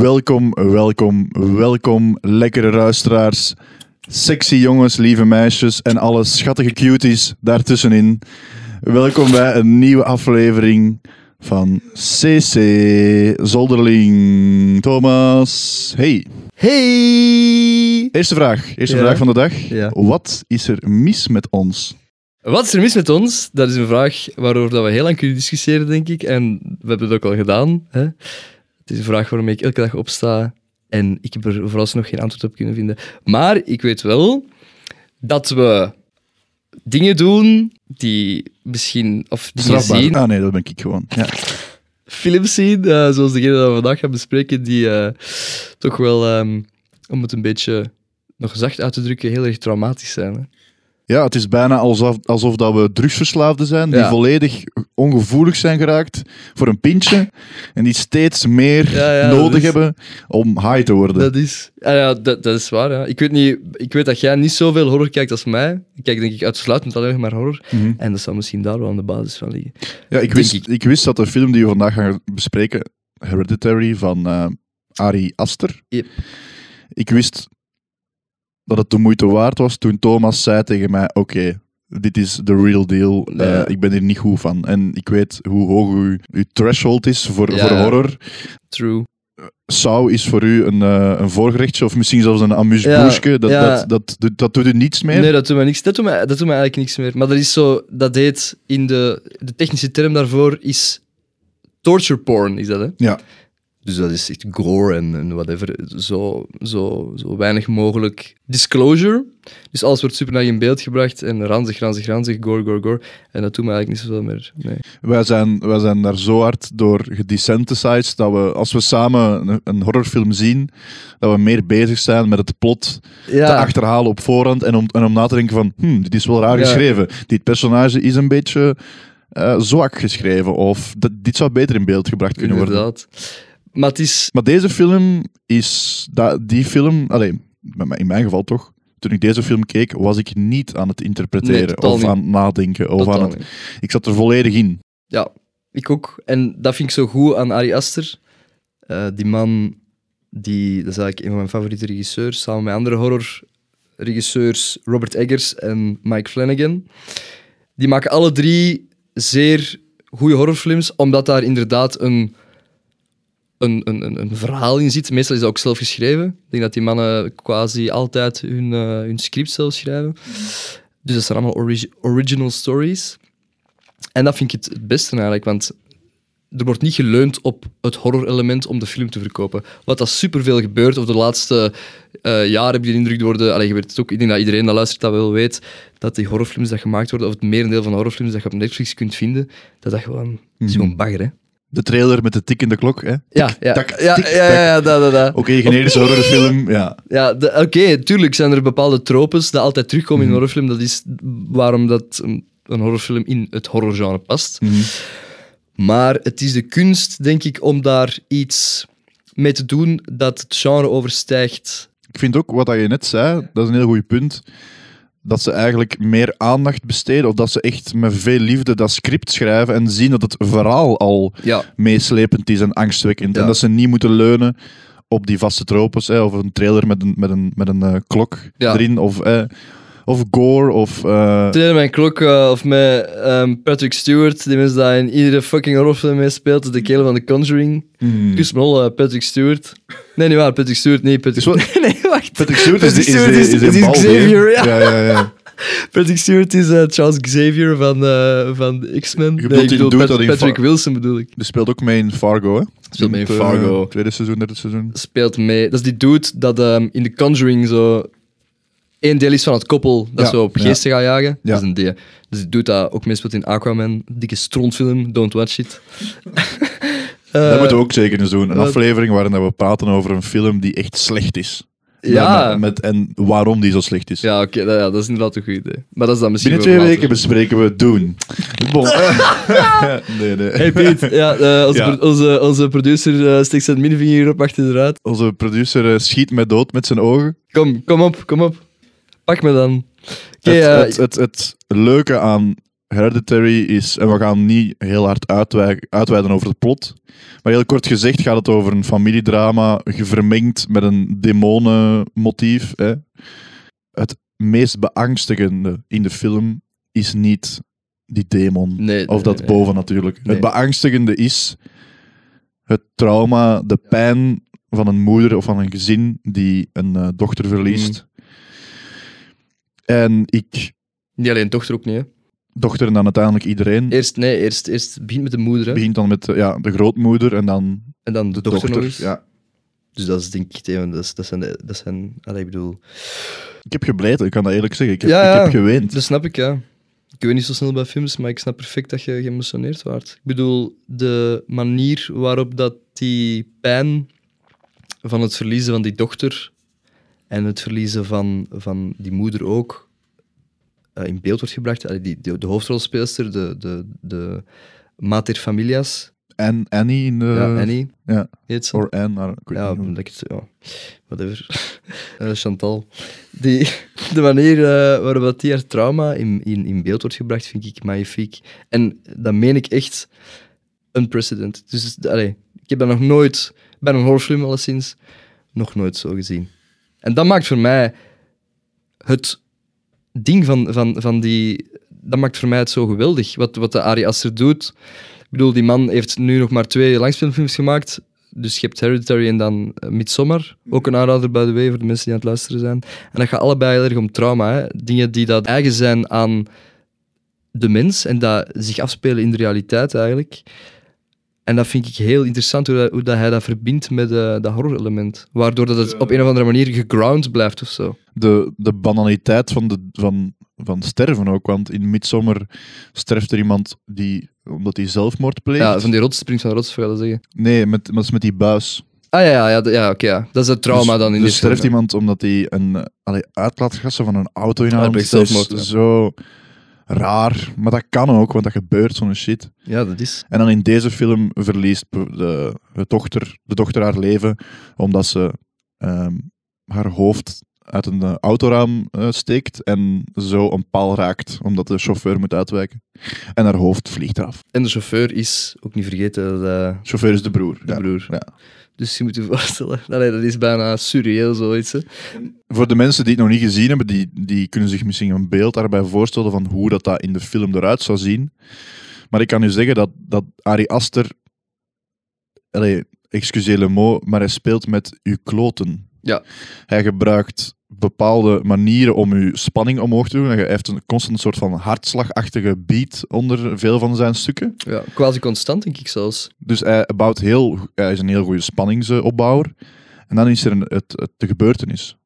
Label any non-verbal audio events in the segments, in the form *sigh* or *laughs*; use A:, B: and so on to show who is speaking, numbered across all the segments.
A: Welkom, welkom, welkom, lekkere luisteraars, sexy jongens, lieve meisjes en alle schattige cuties daartussenin. Welkom bij een nieuwe aflevering van CC Zolderling. Thomas, hey.
B: Hey!
A: Eerste vraag, eerste
B: Ja.
A: vraag van de dag.
B: Ja.
A: Wat is er mis met ons?
B: Wat is er mis met ons? Dat is een vraag waarover dat we heel lang kunnen discussiëren, denk ik. En we hebben het ook al gedaan. Hè? Het is een vraag waarmee ik elke dag opsta. En ik heb er vooralsnog geen antwoord op kunnen vinden. Maar ik weet wel dat we dingen doen die misschien... Of dingen
A: Strafbaar.
B: zien,
A: Ah nee, dat ben ik gewoon. Ja.
B: films zien, eh, zoals degene die we vandaag gaan bespreken, die eh, toch wel, ehm, om het een beetje nog zacht uit te drukken, heel erg traumatisch zijn. Hè?
A: Ja, het is bijna alsof, alsof dat we drugsverslaafden zijn, die
B: Ja.
A: volledig ongevoelig zijn geraakt voor een pintje en die steeds meer
B: Ja, ja,
A: nodig
B: dat is-
A: hebben om high te worden.
B: Dat is, ah ja, dat, dat is waar. Ja. Ik, weet niet, ik weet dat jij niet zoveel horror kijkt als mij. Ik kijk denk ik uitsluitend alleen maar horror.
A: Mhm.
B: En dat zou misschien daar wel aan de basis van liggen.
A: Ja, ik wist,
B: ik.
A: wist dat de film die we vandaag gaan bespreken, Hereditary van eh Ari Aster,
B: Yep.
A: ik wist dat het de moeite waard was toen Thomas zei tegen mij, oké, dit is the real deal, Eh,
B: Ja.
A: ik ben hier niet goed van. En ik weet hoe hoog uw, uw threshold is voor,
B: Ja.
A: voor horror.
B: True.
A: Sau is voor u een, eh, een voorgerechtje of misschien zelfs een dat,
B: ja.
A: dat, dat, dat, dat doet u niets meer.
B: Nee, dat doet mij niks. Dat doet mij, dat doet mij eigenlijk niks meer. Maar dat is zo, dat heet in de, de technische term daarvoor is torture porn, is dat hè?
A: Ja.
B: Dus dat is echt gore en, en whatever. Zo, zo, zo weinig mogelijk disclosure. Dus alles wordt super naar in beeld gebracht en ranzig, ranzig, ranzig, gore, gore, gore. En dat doet me eigenlijk niet zoveel meer. Nee.
A: Wij, zijn, wij zijn daar zo hard door gedesensitized dat we, als we samen een, een horrorfilm zien, dat we meer bezig zijn met het plot te achterhalen op voorhand en om, en om na te denken van, hm, dit is wel raar
B: Ja.
A: geschreven. Dit personage is een beetje eh, zwak geschreven of dat, dit zou beter in beeld gebracht kunnen worden.
B: Maar het is...
A: Maar deze film is, dat, die film, alleen in mijn geval toch, toen ik deze film keek, was ik niet aan het interpreteren of
B: niet.
A: aan het nadenken. Of
B: totaal
A: aan het,
B: niet.
A: ik zat er volledig in.
B: Ja, ik ook. En dat vind ik zo goed aan Ari Aster. Eh, die man, die, dat is eigenlijk een van mijn favoriete regisseurs, samen met andere horrorregisseurs, Robert Eggers en Mike Flanagan. Die maken alle drie zeer goede horrorfilms, omdat daar inderdaad een, een, een, een, een verhaal in zit. Meestal is dat ook zelf geschreven. Ik denk dat die mannen quasi altijd hun, eh, hun script zelf schrijven. Dus dat zijn allemaal origi- original stories. En dat vind ik het, het beste eigenlijk, want er wordt niet geleund op het horror-element om de film te verkopen. Wat dat superveel gebeurt, of de laatste eh, jaren heb je de indruk worden, allee, je weet het ook, ik denk dat iedereen dat luistert dat wel weet, dat die horrorfilms dat gemaakt worden, of het merendeel van de horrorfilms dat je op Netflix kunt vinden, dat dat gewoon, dat is
A: Mhm.
B: gewoon bagger, hè?
A: De trailer met de tikkende klok, hè?
B: Ja, ja,
A: tak,
B: ja,
A: tik,
B: ja, ja, ja, dat.
A: Oké, genetische horrorfilm, ja.
B: Ja, oké, tuurlijk zijn er bepaalde tropes die altijd terugkomen in een horrorfilm. Dat is waarom dat een, een horrorfilm in het horrorgenre past.
A: Mhm.
B: Maar het is de kunst, denk ik, om daar iets mee te doen dat het genre overstijgt.
A: Ik vind ook wat je net zei, dat is een heel goed punt. Dat ze eigenlijk meer aandacht besteden, of dat ze echt met veel liefde dat script schrijven en zien dat het verhaal al
B: Ja.
A: meeslepend is en angstwekkend.
B: Ja.
A: En dat ze niet moeten leunen op die vaste tropes, hè, of een trailer met een, met een, met een eh, klok
B: Ja.
A: erin, of, eh, of gore, of...
B: Tegen mijn klok, eh, of met ehm, Patrick Stewart, die mensen daar in iedere fucking horrorfilm mee speelt, is de kerel van The Conjuring.
A: hmm.
B: Kus eh, Patrick Stewart. Nee, niet waar, Patrick Stewart, niet Patrick *laughs* Nee, wacht.
A: Patrick Stewart is,
B: Patrick
A: is, is,
B: is-? Xavier, ja.
A: ja, ja, ja. *laughs*
B: Patrick Stewart is Charles Xavier van, eh, van X-Men. Nee, ik
A: die
B: bedoel Pat- Patrick Wilson bedoel ik.
A: Die speelt ook mee in Fargo, hè?
B: Speelt mee in Fargo.
A: tweede seizoen, derde seizoen.
B: Speelt mee. Dat is die dude dat ehm, in The Conjuring zo één deel is van het koppel dat
A: Ja,
B: zo op
A: ja.
B: geesten gaat jagen.
A: Ja.
B: Dat is een die. Dus die dude dat ook meespeelt in Aquaman. Dikke strontfilm, don't watch it. *laughs*
A: dat
B: Eh,
A: moeten we ook zeker eens doen. Een
B: wat-
A: aflevering waarin we praten over een film die echt slecht is.
B: Ja.
A: Met, met- en waarom die zo slecht is.
B: Ja, oké, dat, ja, dat is inderdaad een goed idee. Maar dat is dan misschien
A: Binnen twee weken bespreken we Doen. Bon. *laughs* *laughs* nee, nee.
B: Hey Piet, ja, eh, onze,
A: Ja.
B: pro- onze, onze producer eh, steekt zijn middenvinger hierop achter de ruit.
A: Onze producer eh, schiet mij dood met zijn ogen.
B: Kom, kom op, kom op. Pak me dan.
A: Het,
B: eh,
A: het, het, het leuke aan Hereditary is, en we gaan niet heel hard uitweiden over het plot, maar heel kort gezegd gaat het over een familiedrama vermengd met een demonenmotief. Hè. Het meest beangstigende in de film is niet die demon,
B: Nee,
A: of dat
B: nee.
A: boven natuurlijk.
B: Nee.
A: Het beangstigende is het trauma, de pijn van een moeder of van een gezin die een eh, dochter verliest.
B: Mm.
A: En ik,
B: Niet alleen dochter ook niet, hè.
A: dochter en dan uiteindelijk iedereen,
B: Eerst, nee, eerst, eerst begint met de moeder, hè.
A: begint dan met ja, de grootmoeder en dan
B: En dan de,
A: de
B: dochter, nog eens.
A: Ja.
B: Dus dat is denk ik dat, is- dat zijn, dat zijn allee, ik bedoel...
A: Ik heb gebleid, ik kan dat eerlijk zeggen. Ik heb,
B: Ja,
A: ik heb geweend.
B: Dat snap ik, ja. Ik weet niet zo snel bij films, maar ik snap perfect dat je geëmotioneerd wordt. Ik bedoel, de manier waarop dat die pijn van het verliezen van die dochter en het verliezen van, van die moeder ook eh, in beeld wordt gebracht. Allee, die, de, de hoofdrolspeelster, de, de, de mater familias,
A: En Annie in de...
B: ja, Annie
A: ja.
B: heet ze.
A: Or Anne, maar ik
B: Ja, het, ja, whatever. *laughs* Eh, Chantal. Die, *laughs* de manier eh, waarop dat die haar trauma in, in, in beeld wordt gebracht, vind ik magnifiek. En dat meen ik echt unprecedented. Dus allee, ik heb dat nog nooit, bij een horrorfilm alleszins, nog nooit zo gezien. En dat maakt voor mij het ding van, van, van die... Dat maakt voor mij het zo geweldig, wat, wat de Ari Aster doet. Ik bedoel, die man heeft nu nog maar twee langspeelfilms gemaakt. Dus je hebt Hereditary en dan uh, Midsommar. Ook een aanrader, by the way, voor de mensen die aan het luisteren zijn. En dat gaat allebei heel erg om trauma. Hè. Dingen die dat eigen zijn aan de mens en dat zich afspelen in de realiteit eigenlijk. En dat vind ik heel interessant, hoe, dat, hoe dat hij dat verbindt met uh, dat horror-element. Waardoor dat het op een of andere manier geground blijft of zo.
A: De, de banaliteit van, de, van, van sterven ook. Want in Midsommar sterft er iemand die, omdat hij zelfmoord pleegt.
B: Ja, van die rots springt van de rots, wil je zeggen.
A: Nee, met, met, met die buis.
B: Ah ja, ja, ja, oké. ja. Dat is het trauma
A: dus,
B: dan in
A: dus
B: dit
A: sterft iemand omdat hij een uh, allee, uitlaatgassen van een auto dat is
B: zelfmoord, ja.
A: zo raar. Maar dat kan ook, want dat gebeurt, zo'n shit.
B: ja. dat is.
A: En dan in deze film verliest de, de, dochter, de dochter haar leven omdat ze ehm, haar hoofd uit een eh, autoraam eh, steekt en zo een paal raakt, omdat de chauffeur moet uitwijken. En haar hoofd vliegt eraf.
B: En de chauffeur is, ook niet vergeten, eh,
A: De chauffeur is de broer.
B: de
A: ja.
B: broer.
A: ja.
B: Dus je moet je voorstellen, *laughs* Allee, dat is bijna surreëel zoiets. Hè.
A: Voor de mensen die het nog niet gezien hebben, die, die kunnen zich misschien een beeld daarbij voorstellen van hoe dat, dat in de film eruit zou zien. Maar ik kan u zeggen dat, dat Ari Aster, allee, excuseer le mot, maar hij speelt met uw kloten.
B: Ja.
A: Hij gebruikt bepaalde manieren om uw spanning omhoog te doen. Hij heeft een constant soort van hartslagachtige beat onder veel van zijn stukken.
B: Ja, quasi constant, denk ik zelfs.
A: Dus hij, bouwt heel, hij is een heel goede spanningsopbouwer. En dan is er een, het, het, de gebeurtenis.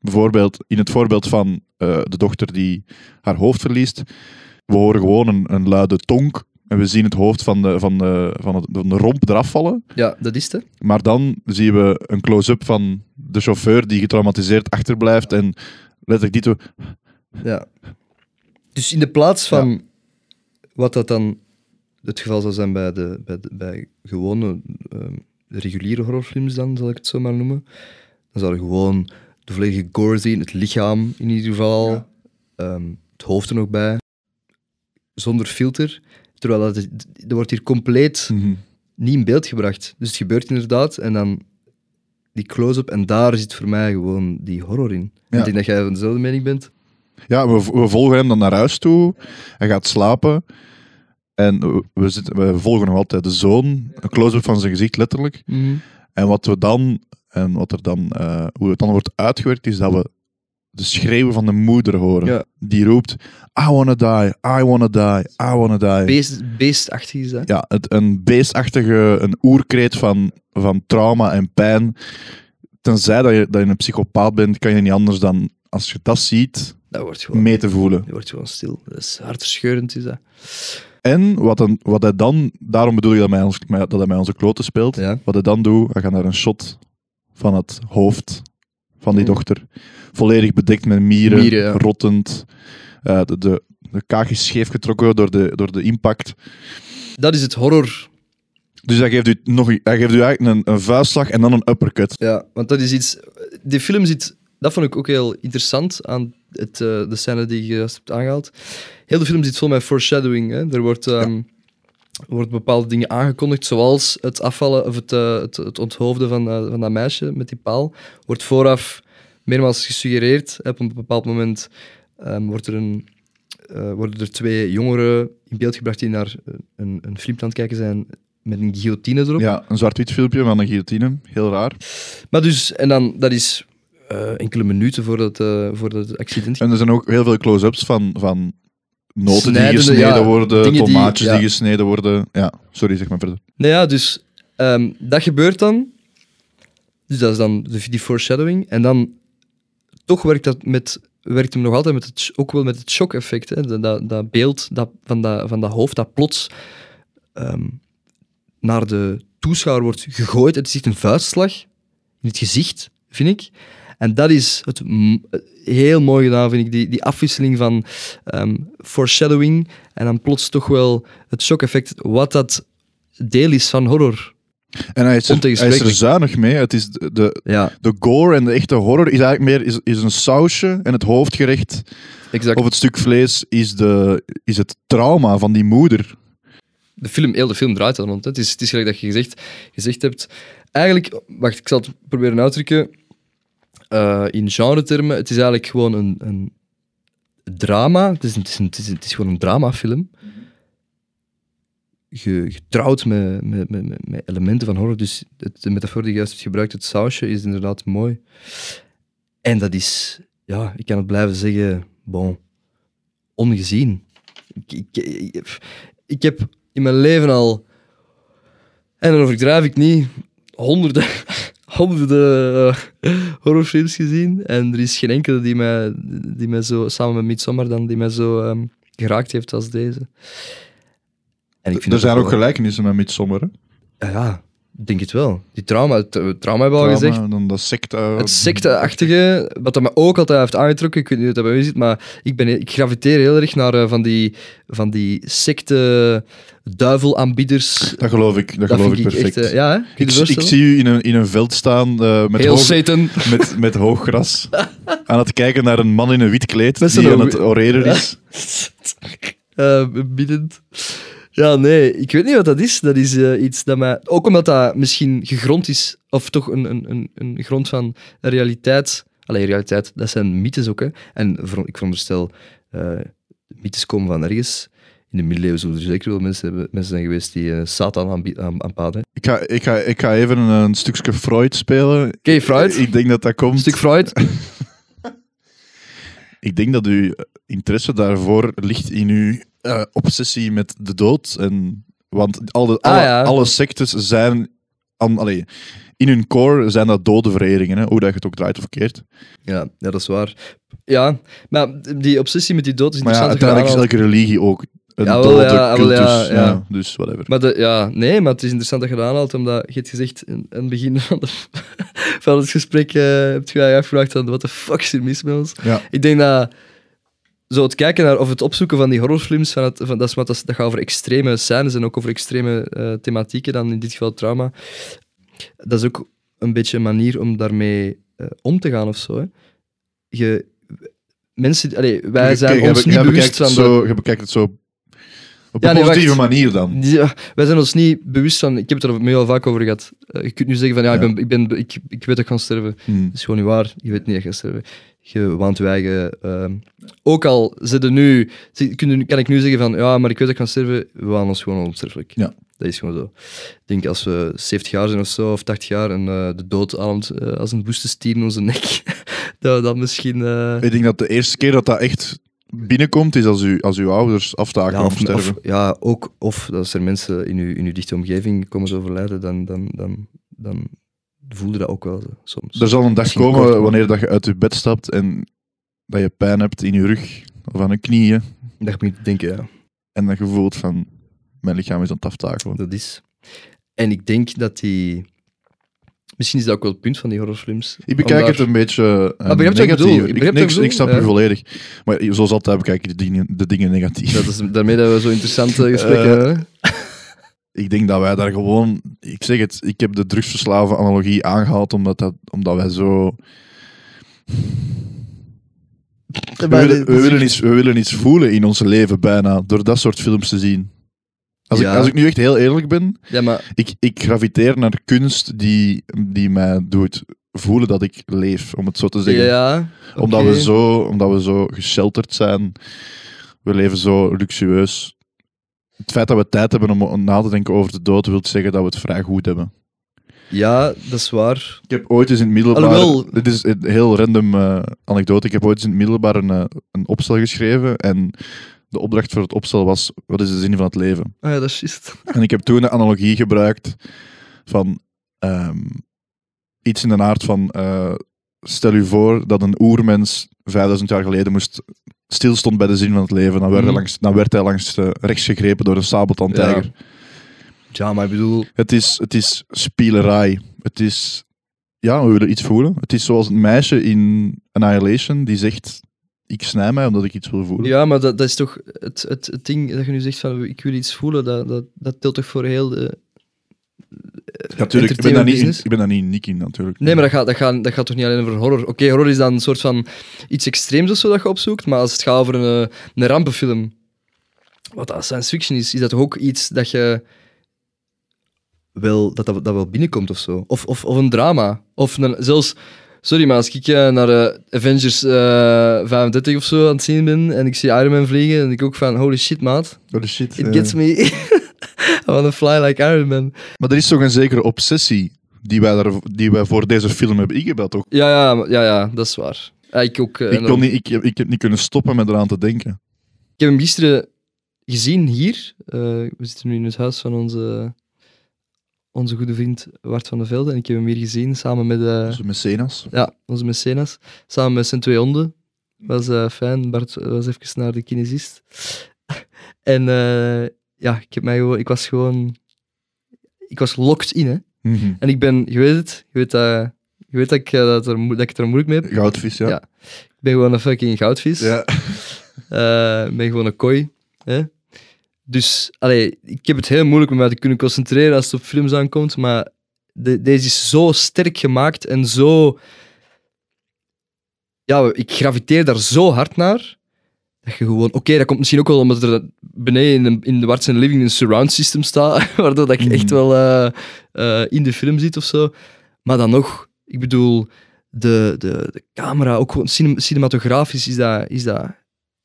A: Bijvoorbeeld in het voorbeeld van eh, de dochter die haar hoofd verliest. We horen gewoon een, een luide tonk. En we zien het hoofd van de, van, de, van, het, van de romp eraf vallen.
B: Ja, dat is het.
A: Maar dan zien we een close-up van de chauffeur die getraumatiseerd achterblijft. En letterlijk dit.
B: Ja. Dus in de plaats van wat dat dan het geval zou zijn bij, de, bij, de, bij gewone ehm, reguliere horrorfilms, dan zal ik het zo maar noemen, dan zou je gewoon de volledige gore zien, het lichaam in ieder geval,
A: Ja.
B: ehm, het hoofd er nog bij, zonder filter. Terwijl dat, dat wordt hier compleet niet in beeld gebracht. Dus het gebeurt inderdaad en dan die close-up en daar zit voor mij gewoon die horror in.
A: Ja.
B: Ik denk dat jij van dezelfde mening bent.
A: Ja, we, we volgen hem dan naar huis toe. Hij gaat slapen. En we, we, zitten, we volgen nog altijd de zoon. Een close-up van zijn gezicht, letterlijk. En wat we dan, en wat er dan, eh, hoe het dan wordt uitgewerkt, is dat we de schreeuwen van de moeder horen.
B: Ja.
A: Die roept, I wanna die, I wanna die, I wanna die.
B: Beest, beestachtig is dat.
A: ja, het, een beestachtige, een oerkreet van, van trauma en pijn. Tenzij dat je, dat je een psychopaat bent, kan je niet anders dan, als je dat ziet,
B: Dat wordt gewoon,
A: mee te voelen.
B: dat wordt gewoon stil. Dat is hartverscheurend, is dat.
A: En wat, een, wat hij dan, daarom bedoel ik dat hij, ons, dat hij mij onze kloten speelt.
B: Ja.
A: Wat hij dan doet, hij gaat naar een shot van het hoofd van die dochter. Volledig bedekt met mieren,
B: Mieren, ja.
A: rottend. Eh, de, de, is scheef getrokken door de, door de impact.
B: Dat is het horror.
A: Dus hij geeft u, nog, hij geeft u eigenlijk een, een vuistslag en dan een uppercut.
B: Ja, want dat is iets... Die film zit dat vond ik ook heel interessant aan het, eh, de scène die je juist hebt aangehaald. Heel de film zit vol met foreshadowing. Hè. Er wordt, ehm, wordt bepaalde dingen aangekondigd, zoals het afvallen of het, eh, het, het onthoofden van, van dat meisje met die paal. Wordt vooraf meermaals gesuggereerd. Op een bepaald moment ehm, wordt er een, eh, worden er twee jongeren in beeld gebracht die naar eh, een, een film aan het kijken zijn met een guillotine erop.
A: Ja, een zwart-wit filmpje van een guillotine. Heel raar.
B: Maar dus, en dan, dat is eh, enkele minuten voordat, eh voordat het accident
A: En er zijn ook heel veel close-ups van, van noten
B: Snijdende,
A: die gesneden
B: ja,
A: worden,
B: die-
A: tomaatjes die, gesneden worden. Ja, sorry, zeg maar verder.
B: Nou ja, dus ehm, dat gebeurt dan. Dus dat is dan de, die foreshadowing. En dan toch werkt dat met, werkt hem nog altijd met het, ook wel met het shock-effect. Dat, dat, dat beeld dat, van, dat, van dat hoofd dat plots ehm, naar de toeschouwer wordt gegooid. Het is echt een vuistslag in het gezicht, vind ik. En dat is het heel mooi gedaan, vind ik. Die, die afwisseling van ehm, foreshadowing en dan plots toch wel het shock-effect. Wat dat deel is van horror.
A: En hij is, er, hij is er
B: Ontegensprekelijk.
A: zuinig mee. Het is de, de,
B: Ja,
A: de gore en de echte horror is eigenlijk meer is, is een sausje. En het hoofdgerecht
B: exact.
A: of het stuk vlees is, de, is het trauma van die moeder.
B: De film, heel de film draait dan rond. hè. Het is, het is gelijk dat je gezegd, gezegd hebt. Eigenlijk, wacht, ik zal het proberen uitdrukken. Eh, in genre-termen, het is eigenlijk gewoon een, een drama. Het is, het, is een, het, is een- het is gewoon een dramafilm. Ge- Getrouwd met, met, elementen van horror. Dus het, de metafoor die je juist hebt gebruikt, het sausje, is inderdaad mooi. En dat is, ja, ik kan het blijven zeggen, bon, ongezien. Ik, ik, ik, ik heb in mijn leven al, en dan overdrijf ik niet, honderden, *laughs* honderden eh, horrorfilms gezien. En er is geen enkele die mij, die mij zo, samen met Midsommar dan, die mij zo ehm, geraakt heeft als deze. En ik vind
A: Er zijn ook gelijkenissen met Midsommar. hè.
B: Ja, denk het wel. Die trauma, het eh, trauma hebben we al gezegd.
A: Dan dat secte.
B: Het secteachtige, wat dat me ook altijd heeft aangetrokken, ik weet niet of dat bij u zit, maar ik, ben, ik graviteer heel erg naar eh, van die, van die secte duivelaanbieders.
A: Dat geloof ik, dat
B: Dat
A: geloof ik perfect.
B: echt, eh, ja, hè?
A: Ik, zie u in een, in een veld staan eh, met,
B: Heel
A: hoog,
B: Satan.
A: met, met hoog gras. *laughs* aan het kijken naar een man in een wit kleed
B: Met
A: die aan het oreren is. *laughs*
B: Biddend. Ja, nee, ik weet niet wat dat is. Dat is eh, iets dat mij... Ook omdat dat misschien gegrond is, of toch een, een, een, een grond van realiteit... Allee, realiteit, dat zijn mythes ook, hè. En ik veronderstel, eh mythes komen van ergens. In de middeleeuwen zullen er zeker wel mensen, hebben, mensen zijn geweest die eh, Satan aanbi- aan, aanbaden.
A: Ik ga, ik, ga, ik ga even een, stukje Freud spelen.
B: Oké, Freud.
A: Ik denk dat dat komt.
B: Een stuk Freud. *laughs*
A: Ik denk dat uw interesse daarvoor ligt in uw eh, obsessie met de dood. En, want alle, alle,
B: Ah, ja.
A: alle sectes zijn... Aan, allee, in hun core zijn dat dode hè, hoe dat je het ook draait of keert.
B: Ja, ja, dat is waar. Ja, maar die obsessie met die dood is
A: Maar ja,
B: interessant. dat je
A: uiteindelijk is
B: dat
A: elke religie ook een dode
B: ja, wel,
A: cultus.
B: ja, ja.
A: dus whatever.
B: Maar de, ja, nee, maar het is interessant dat je dat aanhaalt, omdat je hebt gezegd in in het begin *laughs* van, de, van het gesprek, eh heb je je afgevraagd van, wat de fuck is er mis met ons?
A: Ja.
B: Ik denk dat zo het kijken naar, of het opzoeken van die horrorfilms, van het, van, dat, is, dat, is- dat gaat over extreme scènes en ook over extreme eh, thematieken, dan in dit geval trauma. Dat is ook een beetje een manier om daarmee eh, om te gaan of zo. Hè. Je, mensen, allee, wij zijn ons
A: je
B: niet bewust van
A: het
B: de,
A: zo, Je bekijkt het zo op
B: Ja,
A: een
B: nee,
A: positieve
B: wacht.
A: manier dan.
B: Ja, wij zijn ons niet bewust van. Ik heb het er met jou al vaak over gehad. Eh, je kunt nu zeggen van ja,
A: Ja.
B: Ik, ben, ik, ben, ik, ik weet dat ik ga sterven.
A: Hmm.
B: Dat is gewoon niet waar. Je weet niet dat je gaat sterven. Je waant je eigen. ehm, ook al zitten nu, kan ik nu zeggen van ja, maar ik weet dat ik ga sterven. We waan ons gewoon onsterfelijk.
A: Ja.
B: Dat is gewoon zo. Ik denk als we 70 jaar zijn of zo, of 80 jaar, en eh, de dood ademt eh, als een woeste stier in onze nek, *laughs* dat we dan misschien.
A: Ik denk dat de eerste keer dat dat echt binnenkomt, is als, u, als uw ouders aftaken
B: Ja,
A: of,
B: of,
A: sterven.
B: of- ja, ook of als er mensen in uw, in uw dichte omgeving komen te overlijden, dan, dan, dan, dan voel je dat ook wel zo, soms.
A: er zal een dag
B: Misschien
A: komen
B: kort,
A: wanneer dat je uit je bed stapt en dat je pijn hebt in je rug of aan je knieën.
B: Dat ik te denken, ja,
A: En dat je voelt van, mijn lichaam is aan het aftakelen.
B: dat is. En ik denk dat die... Misschien is dat ook wel het punt van die horrorfilms.
A: Ik bekijk het een beetje uh,
B: begrijp je wat ik
A: negatief.
B: bedoel? Ik
A: niks,
B: ik
A: snap u volledig. Maar zoals altijd bekijk ik de dingen, de dingen negatief.
B: Dat is daarmee dat we zo interessante gesprekken
A: Eh,
B: hebben.
A: Ik denk dat wij daar gewoon... Ik zeg het, ik heb de drugsverslaven analogie aangehaald omdat, dat, omdat wij zo... We willen, we, willen iets, we willen iets voelen in ons leven bijna, door dat soort films te zien. Als,
B: Ja.
A: ik, als ik nu echt heel eerlijk ben,
B: Ja, maar
A: ik, ik graviteer naar kunst die, die mij doet voelen dat ik leef, om het zo te zeggen.
B: ja,
A: omdat, we zo, omdat we zo geshelterd zijn. We leven zo luxueus. Het feit dat we tijd hebben om- na te denken over de dood, wil zeggen dat we het vrij goed hebben.
B: Ja, dat is waar.
A: Ik heb ooit eens in het middelbaar...
B: Alhoewel-
A: Dit is een heel random eh, anekdote. Ik heb ooit eens in het middelbaar een, eh, een opstel geschreven. En de opdracht voor het opstel was, wat is de zin van het leven?
B: Ah ja, dat is juist. *laughs*
A: En ik heb toen de analogie gebruikt van ehm, iets in de aard van... eh, stel u voor dat een oermens 5000 jaar geleden moest stilstond bij de zin van het leven. Dan werd, hij
B: Mhm.
A: langs, dan werd hij langs eh, rechts gegrepen door een sabeltandtijger.
B: Ja. Ja, maar ik bedoel...
A: Het is, het is spielerij. Het is... Ja, we willen iets voelen. Het is zoals een meisje in Annihilation die zegt... Ik snij mij omdat ik iets wil voelen.
B: Ja, maar dat, dat is toch het, het, het ding dat je nu zegt van ik wil iets voelen, dat, dat, dat telt toch voor heel de...
A: Ja, tuurlijk. Ik ben, daar niet, in- ik ben daar niet uniek in, natuurlijk.
B: Nee, maar dat gaat, dat, gaat, dat gaat toch niet alleen over horror. Oké, horror is dan een soort van iets extreems of zo dat je opzoekt, maar als het gaat over een, een rampenfilm, wat dat science fiction is, is dat toch ook iets dat je wel, dat, dat, dat wel binnenkomt of zo. Of, of, of een drama. Of een, zelfs, sorry, maar als ik eh, naar eh, Avengers eh 35 of zo aan het zien ben en ik zie Iron Man vliegen, denk ik ook van, holy shit, maat.
A: De shit.
B: It gets me. *laughs* *laughs* Wanna fly like Iron Man.
A: Maar er is toch een zekere obsessie die wij, daar, die wij voor deze film hebben ingebeld. Ook.
B: Ja, ja, ja, ja, dat is waar. Ja, ik ook. eh,
A: Ik, kon niet, ik, heb- ik heb niet kunnen stoppen met eraan te denken.
B: Ik heb hem gisteren gezien hier. Eh, we zitten nu in het huis van onze, onze goede vriend Wart van de Velde. En ik heb hem hier gezien samen met eh,
A: Onze mecenas.
B: ja, onze mecenas. Samen met zijn twee honden. Was fijn. Bart was even naar de kinesist. *laughs* en ja, ik, heb mij gewoon, ik was gewoon... Ik was locked in, hè.
A: Mhm.
B: En ik ben... Je weet het. Je weet, dat je weet dat, ik, eh, dat, er, dat ik het er moeilijk mee heb.
A: Goudvis, ja.
B: Ja. Ik ben gewoon een fucking goudvis.
A: Ja. *laughs*
B: Eh, ben gewoon een kooi. Hè? Dus allee, ik heb het heel moeilijk om mij te kunnen concentreren als het op films aankomt, maar de- deze is zo sterk gemaakt en zo... Ja, ik graviteer daar zo hard naar, dat je gewoon... Oké, dat komt misschien ook wel omdat er beneden in de, in de Warts Living een surround system staat, *laughs* waardoor dat je echt
A: Mhm.
B: wel eh, eh, in de film zit of zo. Maar dan nog, ik bedoel, de, de, de camera, ook gewoon cinem- cinematografisch is dat... Is dat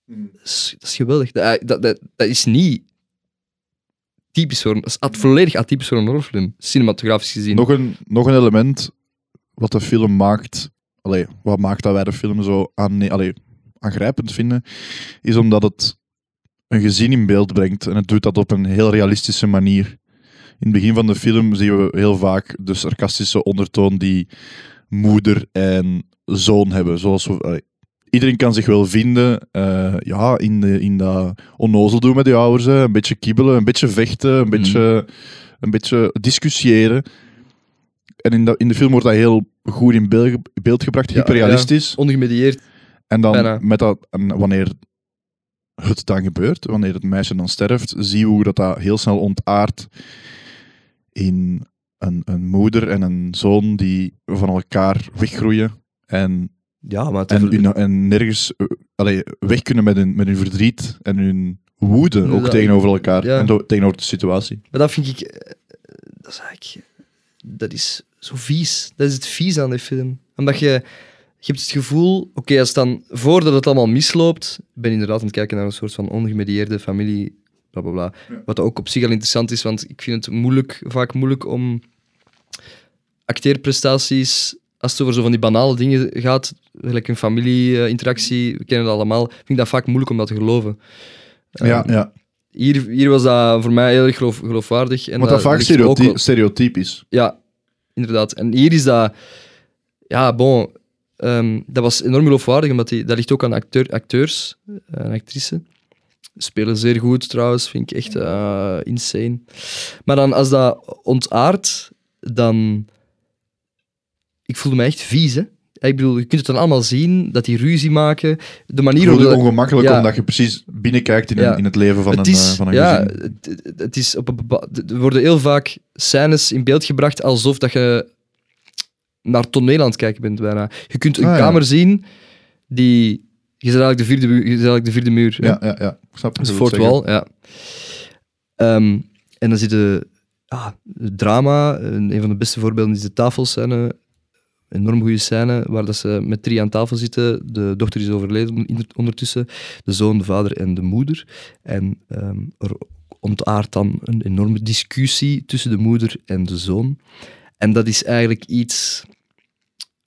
B: dat is, dat is geweldig. Dat, dat, dat, dat is niet typisch voor... Dat is at- volledig atypisch voor een horrorfilm, cinematografisch gezien.
A: Nog, een, nog een element wat de film maakt, allee, wat maakt dat wij de film zo aan, allee, aangrijpend vinden, is omdat het een gezin in beeld brengt. En het doet dat op een heel realistische manier. In het begin van de film zien we heel vaak de sarcastische ondertoon die moeder en zoon hebben. Zoals we, allee, iedereen kan zich wel vinden eh, ja, in, de, in dat onnozel doen met de ouders. hè. Een beetje kibbelen, een beetje vechten, een beetje, een beetje discussiëren. En in de, in de film wordt dat heel goed in beeld, beeld gebracht,
B: Ja,
A: hyperrealistisch.
B: Ongemedieerd.
A: En dan
B: Bijna.
A: met dat, en wanneer het dan gebeurt, wanneer het meisje dan sterft, zie je hoe dat, dat heel snel ontaart in een, een moeder en een zoon die van elkaar weggroeien en,
B: Ja, maar...
A: en, hun- en nergens eh, allee, weg kunnen met hun, met hun verdriet en hun woede ook
B: Inderdaad.
A: tegenover elkaar
B: Ja.
A: en do- tegenover de situatie.
B: Maar dat vind ik... eh, Dat is eigenlijk... Dat is zo vies. Dat is het vies aan die film. Omdat je... Je hebt het gevoel... Oké, als dan... Voordat het allemaal misloopt... ben je inderdaad aan het kijken naar een soort van ongemedieerde familie... Bla, bla, bla. Wat ook op zich al interessant is, want ik vind het moeilijk, vaak moeilijk om acteerprestaties... Als het over zo van die banale dingen gaat, gelijk een familie-interactie, we kennen het allemaal, vind ik dat vaak moeilijk om dat te geloven.
A: ja,
B: Ehm,
A: ja.
B: Hier, hier was dat voor mij heel erg geloof, geloofwaardig. En
A: Want dat vaak stereoty-
B: wel-
A: stereotyp is.
B: Ja, inderdaad. En hier is dat... Ja, bon. Ehm, dat was enorm geloofwaardig, omdat die, dat ligt ook aan acteur, acteurs eh, en actrices. Spelen zeer goed trouwens, vind ik echt eh, insane. Maar dan als dat ontaart, dan... Ik voelde me echt vies, hè. Ik bedoel, je kunt het dan allemaal zien, dat die ruzie maken. De manier
A: Het
B: waarop... dat-
A: ongemakkelijk
B: ja.
A: omdat je precies binnenkijkt in,
B: Ja.
A: een, in het leven van
B: het
A: een,
B: is,
A: eh, van een
B: ja,
A: gezin.
B: het, het- het is op een er worden heel vaak scènes in beeld gebracht alsof dat je naar toneel aan het kijken bent bijna. Je kunt een
A: Ah, ja.
B: kamer zien die... Je zit eigenlijk de vierde, je eigenlijk de vierde muur. hè.
A: Ja, ja, ja. Ik snap je
B: Fort Wall, ja. Ehm, en dan zit de ja, het drama. Een, van de beste voorbeelden is de tafelscène. Enorm goede scène waar dat ze met drie aan tafel zitten. De dochter is overleden ondertussen. De zoon, de vader en de moeder. En ehm, er ontaart dan een enorme discussie tussen de moeder en de zoon. En dat is eigenlijk iets...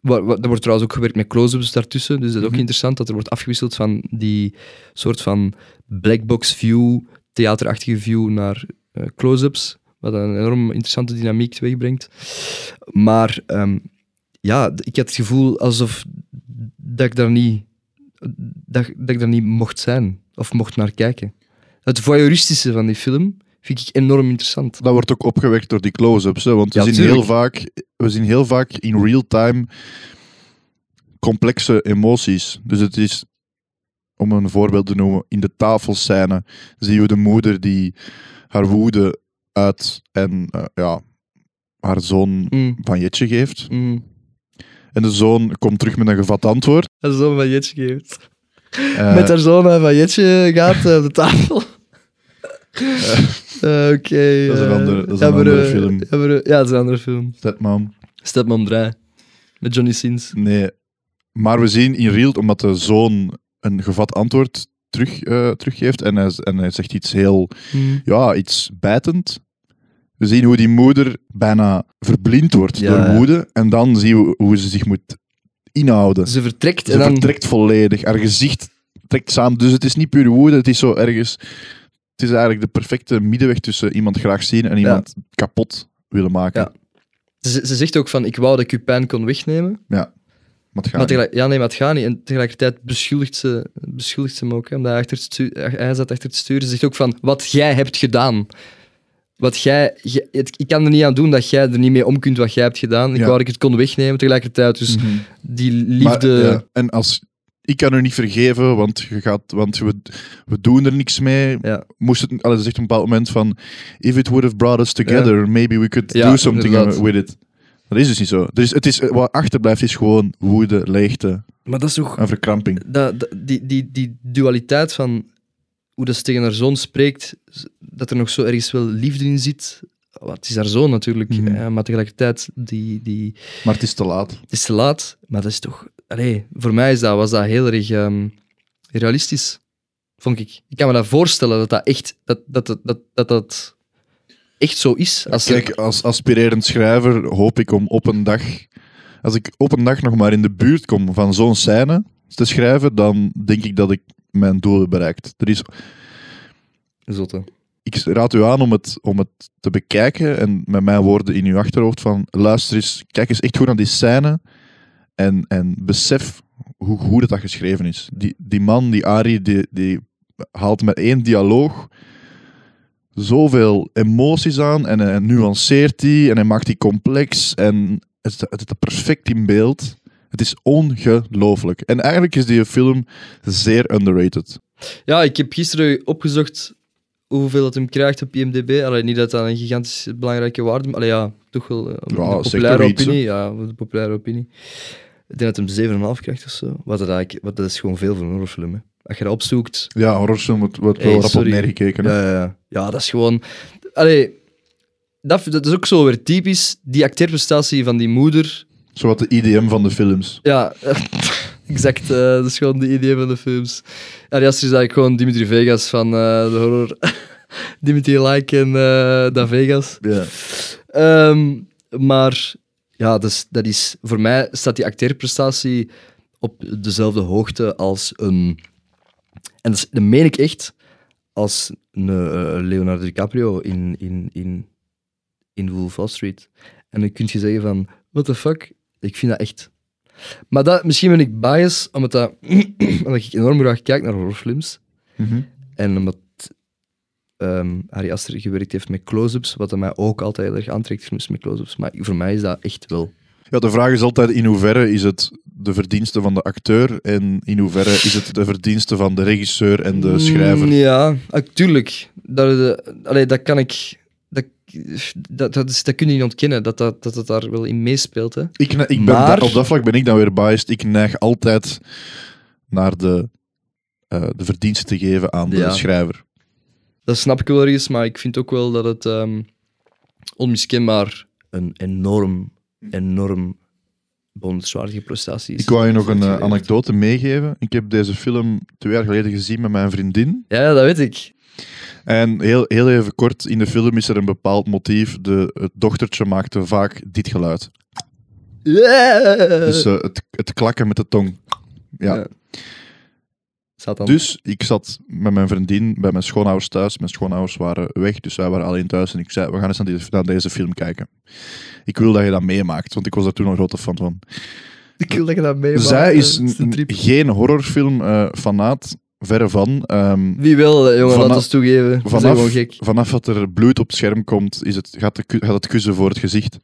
B: Waar, waar- er wordt trouwens ook gewerkt met close-ups daartussen, dus dat is ook
A: Mhm.
B: interessant dat er wordt afgewisseld van die soort van blackbox view, theaterachtige view naar eh, close-ups, wat een enorm interessante dynamiek teweegbrengt. Maar ehm, ja, ik had het gevoel alsof dat ik daar niet, dat, dat ik daar niet mocht zijn of mocht naar kijken. Het voyeuristische van die film vind ik enorm interessant.
A: Dat wordt ook opgewekt door die close-ups. Want we,
B: Ja,
A: zien
B: tuurlijk.
A: heel vaak, we zien heel vaak in real time complexe emoties. Dus het is, om een voorbeeld te noemen, in de tafelscène zien we de moeder die haar woede uit en eh, ja, haar zoon
B: Mm,
A: van Jetje geeft.
B: mm.
A: En de zoon komt terug met een gevat antwoord.
B: Haar zoon van Jetje geeft.
A: Eh,
B: Met haar zoon van Jetje gaat eh, op de tafel. Eh, Oké.
A: Dat is een
B: eh,
A: andere- dat is een andere film.
B: ja, dat is een andere film.
A: Stepmom.
B: Stepmom 3. Met Johnny Sins.
A: Nee. Maar we zien in real, omdat de zoon een gevat antwoord terug, eh, teruggeeft en hij, en hij zegt iets heel,
B: Mm.
A: ja, iets bijtend. We zien hoe die moeder bijna verblind wordt
B: Ja,
A: door
B: ja.
A: woede. En dan zien we hoe ze zich moet inhouden.
B: Ze vertrekt
A: Ze
B: en dan...
A: vertrekt volledig. Haar gezicht trekt samen. Dus het is niet puur woede, het is zo ergens... Het is eigenlijk de perfecte middenweg tussen iemand graag zien en iemand kapot willen maken.
B: Ja. Ze, ze zegt ook van, ik wou dat ik uw pijn kon wegnemen.
A: Maar het gaat
B: Maar ja, nee, maar het gaat niet. En tegelijkertijd beschuldigt ze, beschuldigt ze hem ook. Hè, omdat hij, achter het stu- hij zat achter het stuur. Ze zegt ook van, wat jij hebt gedaan. Wat jij, jij- het- ik kan er niet aan doen dat jij er niet mee om kunt wat jij hebt gedaan. Ik
A: Ja.
B: wou dat ik het kon wegnemen tegelijkertijd. Dus
A: Mhm.
B: die
A: Maar,
B: liefde...
A: ja, en als... Ik kan u niet vergeven, want, je gaat, want we, we doen er niks mee.
B: Ja.
A: Moest het, allee, zegt op een bepaald moment van... If it would have brought us together, maybe we could
B: Ja,
A: do something
B: inderdaad.
A: with it. Dat is dus niet zo. Is, het is, wat achterblijft is gewoon woede, leegte
B: Maar dat is toch...
A: en verkramping.
B: Dat, dat- die, die, die dualiteit van hoe dat ze tegen haar zoon spreekt, dat er nog zo ergens wel liefde in zit. Wat het is haar zoon natuurlijk,
A: Mhm.
B: hè, maar tegelijkertijd die, die,
A: Maar het is te laat.
B: het is te laat. Maar dat is toch... Allee, voor mij is dat, was dat heel erg ehm, realistisch, vond ik. Ik kan me dat voorstellen dat dat echt, dat, dat, dat, dat, dat, dat echt zo is. Als
A: Kijk, als aspirerend schrijver hoop ik om op een dag... Als ik op een dag nog maar in de buurt kom van zo'n scène te schrijven, dan denk ik dat ik mijn doel heb bereikt. Er is
B: Zotte.
A: ik raad u aan om het, om het te bekijken en met mijn woorden in uw achterhoofd van luister eens, kijk eens echt goed naar die scène en, en besef hoe goed dat, dat geschreven is. Die, die man, die Ari, die, die haalt met één dialoog zoveel emoties aan en hij nuanceert die en hij maakt die complex en het, het, het is perfect in beeld. Het is ongelooflijk. En eigenlijk is die film zeer underrated.
B: Ja, ik heb gisteren opgezocht hoeveel dat hem krijgt op IMDb. Allee, niet dat dat een gigantisch belangrijke waarde is, maar allee, ja, toch wel eh,
A: Ja,
B: de
A: zeg
B: populaire
A: iets,
B: opinie. Ja, de populaire opinie. Ik denk dat hem 7,5 krijgt of zo. Wat dat, eigenlijk, wat dat is gewoon veel voor een horrorfilm. Hè. Als je dat opzoekt...
A: Ja, horrorfilm wordt, wordt
B: Hey,
A: wel rap op neergekeken.
B: Ja, ja, ja. ja, dat is gewoon... Allee, dat, dat is ook zo weer typisch. Die acteerprestatie van die moeder...
A: Zowat de IDM van de films.
B: Ja, *laughs* exact. eh, dat is gewoon de idee van de films. Die is eigenlijk gewoon Dimitri Vegas van eh, de horror. *laughs* Dimitri Like en eh Da Vegas.
A: Ja.
B: Ehm, maar ja, is, dat is, voor mij staat die acteerprestatie op dezelfde hoogte als een... En dat, is- dat meen ik echt, als een eh, Leonardo DiCaprio in, in, in, in Wolf Wall Street. En dan kun je zeggen van, what the fuck? Ik vind dat echt... Maar dat, misschien ben ik bias, omdat, dat, *clears throat* omdat ik enorm graag kijk naar horrorfilms.
A: Mhm.
B: En omdat ehm Ari Aster gewerkt heeft met close-ups, wat mij ook altijd heel erg aantrekt, films met close-ups. Maar voor mij is dat echt wel...
A: Ja, de vraag is altijd in hoeverre is het de verdienste van de acteur en in hoeverre is het de verdienste van de regisseur en de schrijver.
B: Mm, Ja, natuurlijk. Dat, eh, allee, dat kan ik... Dat, dat, dat, is, dat kun je niet ontkennen, dat dat, dat het daar wel in meespeelt. Hè.
A: Ik, ik ben,
B: Maar-
A: Op dat vlak ben ik dan weer biased. Ik neig altijd naar de, eh, de verdiensten te geven aan de
B: Ja.
A: schrijver.
B: Dat snap ik wel ergens, maar ik vind ook wel dat het ehm, onmiskenbaar een enorm, enorm bonuswaardige prestatie is.
A: Ik wou je nog een eh, anekdote meegeven. Ik heb deze film twee jaar geleden gezien met mijn vriendin.
B: Ja, dat weet ik.
A: En heel, heel even kort, in de film is er een bepaald motief. De, het dochtertje maakte vaak dit geluid. Dus eh, het, het klakken met de tong. Ja.
B: Ja.
A: Dus ik zat met mijn vriendin bij mijn schoonouders thuis. Mijn schoonouders waren weg, dus wij waren alleen thuis. En ik zei, we gaan eens naar deze, naar deze film kijken. Ik wil dat je dat meemaakt, want ik was daar toen een grote fan van.
B: ik wil dat je dat meemaakt.
A: Zij is geen horrorfilm eh verre van. Ehm,
B: Wie wil, eh, jongen,
A: Vanaf-
B: laat ons toegeven.
A: Vanaf,
B: gewoon gek.
A: vanaf dat er bloed op het scherm komt, is het, gaat, de, gaat het kussen voor het gezicht.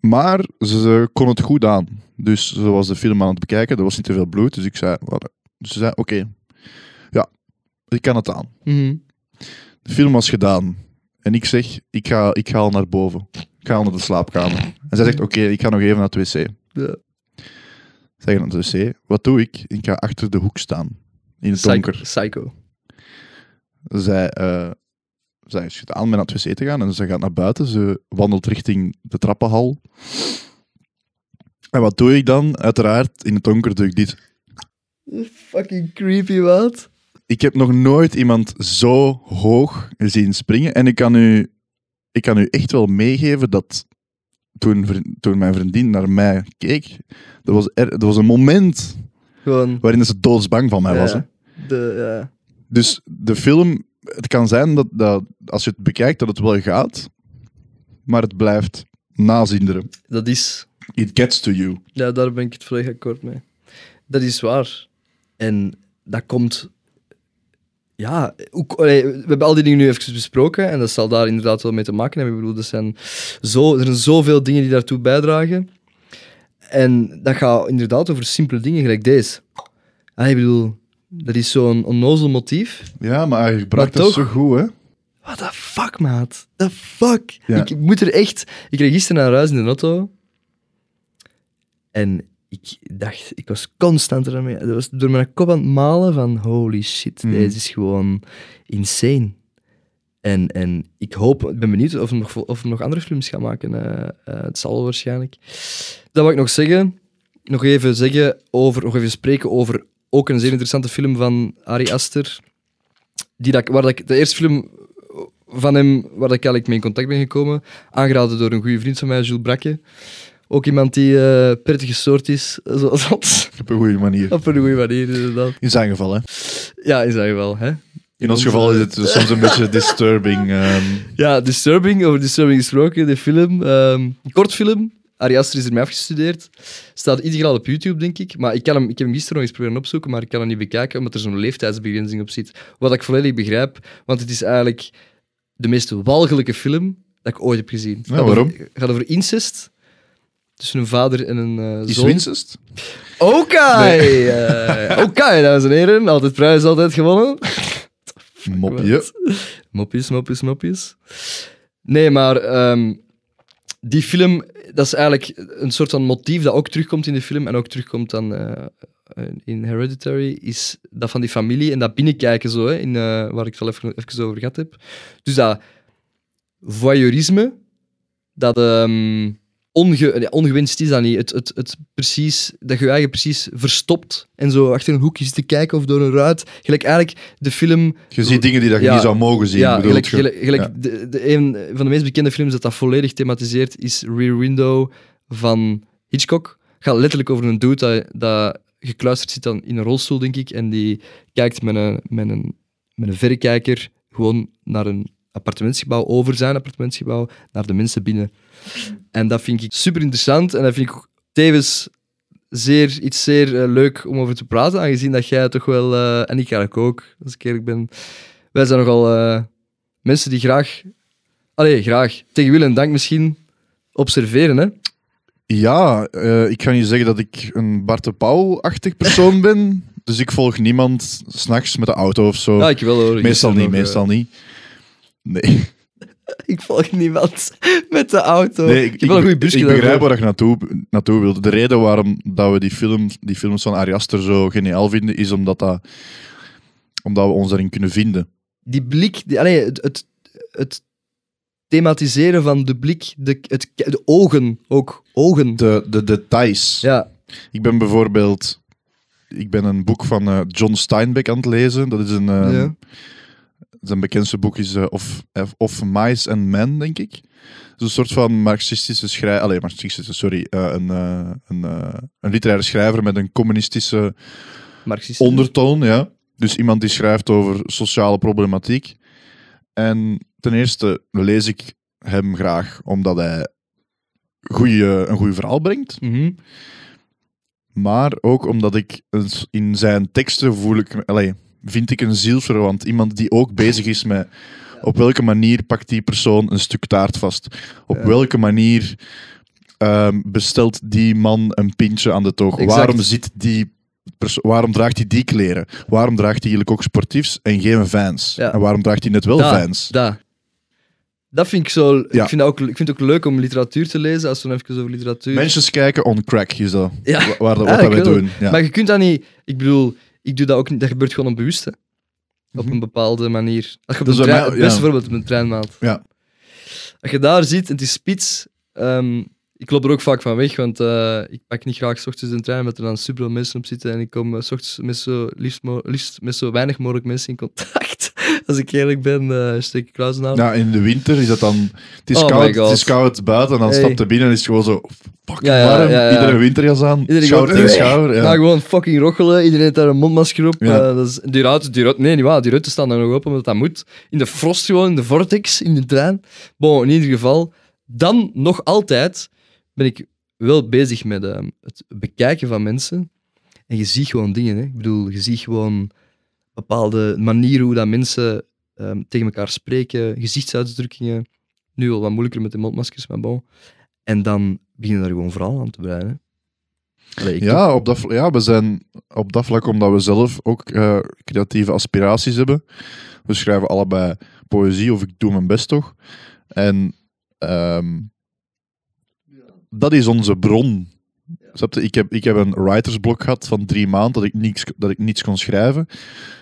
A: Maar ze kon het goed aan. Dus ze was de film aan het bekijken, er was niet te veel bloed. Dus ik zei, wat- dus ze zei oké, ja, ik kan het aan.
B: Mhm.
A: De film was gedaan. En ik zeg, ik ga, ik ga al naar boven. Ik ga al naar de slaapkamer. En zij zegt, oké, ik ga nog even naar het wc.
B: Ja.
A: Zeg naar het wc. Wat doe ik? Ik ga achter de hoek staan. In het
B: Psycho.
A: donker.
B: Psycho.
A: Zij, eh zij schudt aan met naar het wc te gaan en ze gaat naar buiten. Ze wandelt richting de trappenhal. En wat doe ik dan? Uiteraard, in het donker doe ik dit.
B: Fucking creepy, wat?
A: Ik heb nog nooit iemand zo hoog zien springen. En ik kan u, ik kan u echt wel meegeven dat toen, toen mijn vriendin naar mij keek, er was, er, er was een moment
B: Gewoon...
A: waarin ze doodsbang van mij was. Hè?
B: de, ja.
A: Dus de film, het kan zijn dat, dat als je het bekijkt, dat het wel gaat, maar het blijft nazinderen.
B: Dat is...
A: It gets to you.
B: Ja, daar ben ik het volledig akkoord mee. Dat is waar. En dat komt... Ja, ook, we hebben al die dingen nu even besproken en dat zal daar inderdaad wel mee te maken hebben. Ik bedoel, er zijn, zo, er zijn zoveel dingen die daartoe bijdragen. En dat gaat inderdaad over simpele dingen, gelijk deze. Ah, ik bedoel, dat is zo'n onnozel motief.
A: Ja, maar hij gebruikt het zo goed, hè?
B: What the fuck, maat? The fuck?
A: Ja.
B: Ik moet er echt... Ik reed gisteren naar huis in de auto. En ik dacht... Ik was constant ermee... Dat was door mijn kop aan het malen van... Holy shit,
A: Mhm.
B: deze is gewoon insane. En, en ik hoop... Ik ben benieuwd of er nog, of nog andere films gaan maken. eh, eh, het zal waarschijnlijk. Dat wil ik nog zeggen. Nog even zeggen over... Nog even spreken over... Ook een zeer interessante film van Ari Aster. Die dat, waar dat ik, de eerste film van hem, waar dat ik eigenlijk mee in contact ben gekomen, aangeraden door een goede vriend van mij, Jules Brakke. Ook iemand die eh prettig gestoord is, *laughs* zoals dat.
A: Op een goede manier.
B: Op een goede manier, inderdaad.
A: In zijn geval, hè?
B: Ja, in zijn geval. Hè?
A: In ons geval is het soms een beetje disturbing. ehm.
B: Ja, Disturbing, over Disturbing gesproken, de film. ehm, een kortfilm. Ari Aster is ermee afgestudeerd. Staat ideaal op YouTube, denk ik. Maar ik, kan hem, ik heb hem gisteren nog eens proberen opzoeken, maar ik kan hem niet bekijken, omdat er zo'n leeftijdsbegrenzing op zit. Wat ik volledig begrijp, want het is eigenlijk de meest walgelijke film dat ik ooit heb gezien. Het
A: waarom?
B: over- Het gaat over incest tussen een vader en een eh
A: Is
B: zoon.
A: Wincest?
B: Oké! eh, Oké, dames en heren. Altijd prijs, altijd gewonnen.
A: Mopje.
B: Mopjes, mopjes, mopjes. Nee, maar ehm, die film, dat is eigenlijk een soort van motief dat ook terugkomt in de film en ook terugkomt dan eh, in Hereditary, is dat van die familie en dat binnenkijken zo, hè, in, eh, waar ik het al even, even over gehad heb. Dus dat voyeurisme, dat ehm, onge, ongewenst is dat niet. Het, het, het precies, dat je je eigen precies verstopt en zo achter een hoekje zit te kijken of door een ruit. Gelijk eigenlijk de film
A: Je ziet dingen die dat je
B: Ja.
A: niet zou mogen zien.
B: ja, gelijk,
A: je?
B: gelijk, gelijk
A: Ja.
B: de, de, een van de meest bekende films dat dat volledig thematiseert is Rear Window van Hitchcock. Het gaat letterlijk over een dude dat, dat gekluisterd zit dan in een rolstoel, denk ik, en die kijkt met een, met een, met een verrekijker gewoon naar een appartementsgebouw, over zijn appartementsgebouw, naar de mensen binnen. En dat vind ik super interessant en dat vind ik tevens zeer, iets zeer eh, leuk om over te praten, aangezien dat jij toch wel, eh, en ik eigenlijk ook, als ik eerlijk ben, wij zijn nogal eh, mensen die graag, allee, graag, tegen wil en dank misschien, observeren, hè?
A: Ja, ik ga niet zeggen dat ik een Bart de Pauw-achtig persoon *laughs* ben. Dus ik volg niemand s'nachts met de auto of zo.
B: Ja, ik wel hoor.
A: meestal niet,
B: nog,
A: meestal niet. Nee. *laughs*
B: ik volg niemand met de auto.
A: Nee, ik,
B: ik heb wel een goede busje
A: ik
B: daarvoor.
A: begrijp waar je naartoe, naartoe wilt. De reden waarom dat we die, film, die films van Ari Aster zo geniaal vinden, is omdat, dat, omdat we ons daarin kunnen vinden.
B: Die blik, die, allee, het, het, het thematiseren van de blik, de, het, de ogen ook. Ogen.
A: De, de details.
B: Ja,
A: Ik ben bijvoorbeeld... Ik ben een boek van eh, John Steinbeck aan het lezen. Dat is een... eh,
B: ja.
A: Zijn bekendste boek is eh, of, of Mice and Men, denk ik. Is een soort van marxistische schrijver... Allee, marxistische, sorry. eh, een, eh, een, eh, een literaire schrijver met een communistische
B: Marxisten.
A: ondertoon, ja. Dus iemand die schrijft over sociale problematiek. En ten eerste lees ik hem graag omdat hij goeie, een goed verhaal brengt.
B: Mhm.
A: Maar ook omdat ik in zijn teksten voel ik, allee, vind ik een zielsverwant. Iemand die ook bezig is met op welke manier pakt die persoon een stuk taart vast. Op
B: Ja.
A: welke manier ehm, bestelt die man een pintje aan de toog.
B: Exact.
A: Waarom zit die Waarom draagt hij die kleren? Waarom draagt hij eigenlijk ook sportiefs en geen fans?
B: Ja.
A: En waarom draagt hij net wel
B: Da,
A: fans?
B: Da. Dat vind ik zo...
A: Ja.
B: Ik, vind ook, ik vind het ook leuk om literatuur te lezen, als we dan even over literatuur...
A: Mensen kijken on crack, is dat.
B: Ja.
A: Wa- Waar, *laughs* wat dat wij doen. Ja.
B: Maar je kunt dat niet... Ik bedoel, ik doe dat ook niet... Dat gebeurt gewoon onbewust, hè. Op
A: Mhm.
B: een bepaalde manier. Als je op
A: Dat
B: een trein, voorbeeld op een treinmaat.
A: Ja.
B: Als je daar ziet, en het is spits... ehm, ik loop er ook vaak van weg, want eh, ik pak niet graag 's ochtends de trein, omdat er dan super veel mensen op zitten. En ik kom eh, 's ochtends met zo, liefst, liefst met zo weinig mogelijk mensen in contact. Als ik eerlijk ben, eh steek ik.
A: Ja, in de winter is dat dan... Het is,
B: Oh
A: koud, het is koud buiten en dan
B: Hey.
A: stapt je binnen en is het gewoon zo... Fucking
B: Ja, ja,
A: warm,
B: ja,
A: iedere winterjas aan,
B: Iedereen
A: schouder tegen schouder. Ja.
B: Nou, gewoon fucking rochelen. Iedereen heeft daar een mondmasker op.
A: Ja.
B: Eh, dat is, die ruiten, die ruiten, nee, niet waar. Die ruiten staan daar nog open, omdat dat moet. In de frost gewoon, in de vortex, in de trein. Bon, in ieder geval. Dan, nog altijd, ben ik wel bezig met eh, het bekijken van mensen. En je ziet gewoon dingen, hè. Ik bedoel, je ziet gewoon bepaalde manieren hoe dat mensen ehm, tegen elkaar spreken, gezichtsuitdrukkingen. Nu al wat moeilijker met de mondmaskers, maar bon. En dan beginnen daar gewoon verhaal aan te. Allee, ik
A: Ja, op dat, ja, we zijn op dat vlak omdat we zelf ook eh, creatieve aspiraties hebben. We schrijven allebei poëzie, of ik doe mijn best toch. En ehm, dat is onze bron. Snap je? Ik heb, ik heb een writersblok gehad van drie maanden dat ik, niets, dat ik niets kon schrijven.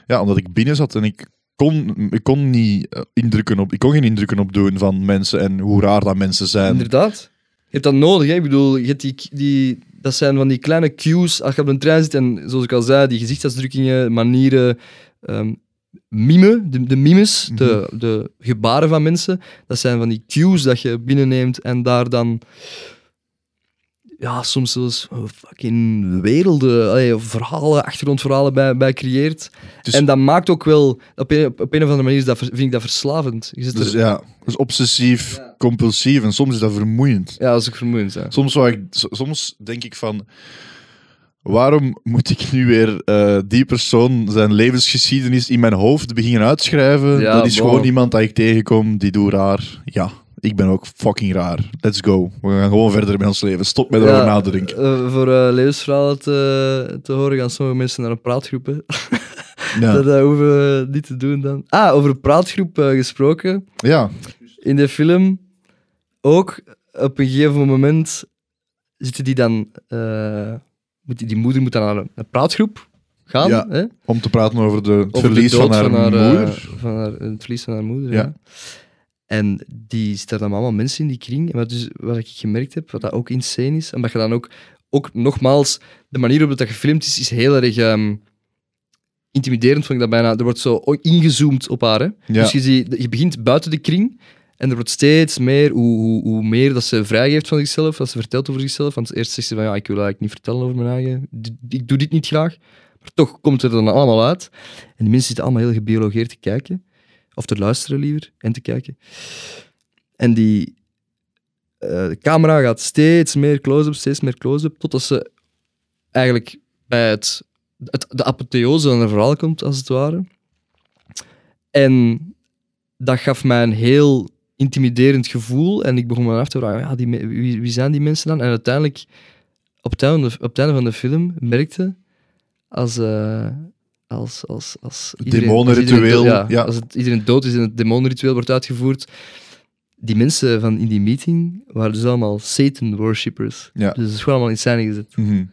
A: Ja, omdat ik binnen zat en ik kon, ik kon, niet, eh, indrukken op, ik kon geen indrukken opdoen van mensen en hoe raar dat mensen zijn.
B: Inderdaad. Je hebt dat nodig. Hè? Ik bedoel, je hebt die, die, dat zijn van die kleine cues als je op een trein zit en, zoals ik al zei, die gezichtsuitdrukkingen, manieren, ehm mime, de, de mimes, de, de gebaren van mensen, dat zijn van die cues dat je binnenneemt en daar dan ja, soms zelfs oh, fucking werelden, allee, verhalen, achtergrondverhalen bij, bij creëert.
A: Dus-
B: en dat maakt ook wel, op een, op een of andere manier is dat, vind ik dat verslavend. Je zit
A: Dus
B: er,
A: ja, dat is obsessief, compulsief en soms is dat vermoeiend.
B: ja, dat is ook vermoeiend. Ja.
A: Soms, ik, soms denk ik van, waarom moet ik nu weer eh, die persoon zijn levensgeschiedenis in mijn hoofd beginnen uitschrijven?
B: Ja,
A: dat is gewoon iemand dat ik tegenkom, die doet raar. Ja, ik ben ook fucking raar. Let's go. We gaan gewoon verder met ons leven. Stop met erover
B: Ja,
A: na te denken.
B: eh, voor eh, levensverhalen te, te horen gaan sommige mensen naar een praatgroep. *laughs*
A: Ja.
B: Dat eh, hoeven we niet te doen dan. Ah, over een praatgroep eh, gesproken.
A: ja,
B: In de film ook op een gegeven moment zitten die dan. moet die, die moeder moet dan naar een, een praatgroep gaan.
A: Ja,
B: hè?
A: om te praten over, de, het
B: Over
A: verlies
B: de
A: van haar, moeder.
B: van haar, het verlies van haar moeder.
A: Ja.
B: Ja. En die zitten dan allemaal mensen in die kring. En wat, dus, wat ik gemerkt heb, wat dat ook insane is, omdat je dan ook, ook nogmaals, de manier waarop dat gefilmd is, is heel erg ehm, intimiderend, vond ik dat bijna. Er wordt zo ingezoomd op haar. Hè?
A: Ja.
B: Dus je, ziet, je begint buiten de kring en er wordt steeds meer, hoe, hoe, hoe meer dat ze vrijgeeft van zichzelf, dat ze vertelt over zichzelf. Want eerst zegt ze van, ja, ik wil eigenlijk niet vertellen over mijn eigen, ik doe dit niet graag. Maar toch komt het er dan allemaal uit. En die mensen zitten allemaal heel gebiologeerd te kijken. Of te luisteren liever, en te kijken. En die eh, camera gaat steeds meer close-up, steeds meer close-up, totdat ze eigenlijk bij het, het, de apotheose van het verhaal komt, als het ware. En dat gaf mij een heel intimiderend gevoel. En ik begon me af te vragen, ja, die, wie, zijn die mensen dan? En uiteindelijk, op het einde, op van de film, merkte als... eh, als, als, als
A: Het
B: iedereen-
A: demonenritueel,
B: ja,
A: ja.
B: Als het, iedereen dood is en het demonenritueel wordt uitgevoerd, die mensen van in die meeting waren dus allemaal Satan-worshippers.
A: Ja.
B: Dus dat is gewoon allemaal in scène gezet.
A: Mhm.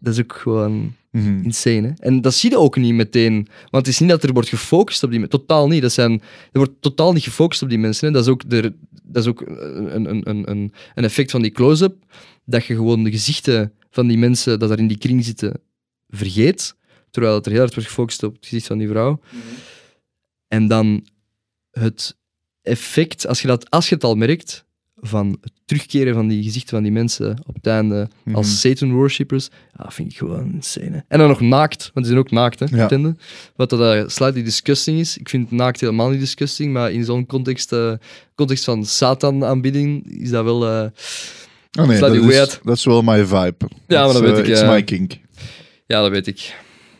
B: Dat is ook gewoon
A: Mhm.
B: insane. Hè? En dat zie je ook niet meteen. Want het is niet dat er wordt gefocust op die mensen. Totaal niet. Dat zijn, er wordt totaal niet gefocust op die mensen. Hè? Dat is ook, de, dat is ook een, een, een, een, een effect van die close-up. Dat je gewoon de gezichten van die mensen dat daar in die kring zitten vergeet. Terwijl het er heel hard wordt gefocust op het gezicht van die vrouw. En dan het effect, als je, dat, als je het al merkt, van het terugkeren van die gezichten van die mensen op het einde
A: Mhm.
B: als Satan-worshippers, ja, vind ik gewoon insane. hè. En dan nog naakt, want die zijn ook naakt, hè,
A: Ja.
B: op einde. Wat dat uh, slightly disgusting is. Ik vind naakt helemaal niet disgusting, maar in zo'n context, eh, context van Satan-aanbidding is dat wel... eh,
A: Oh nee, dat is,
B: weird.
A: dat is wel my vibe.
B: Ja, maar dat weet
A: eh,
B: ik,
A: It's
B: ja.
A: my kink.
B: ja, dat weet ik.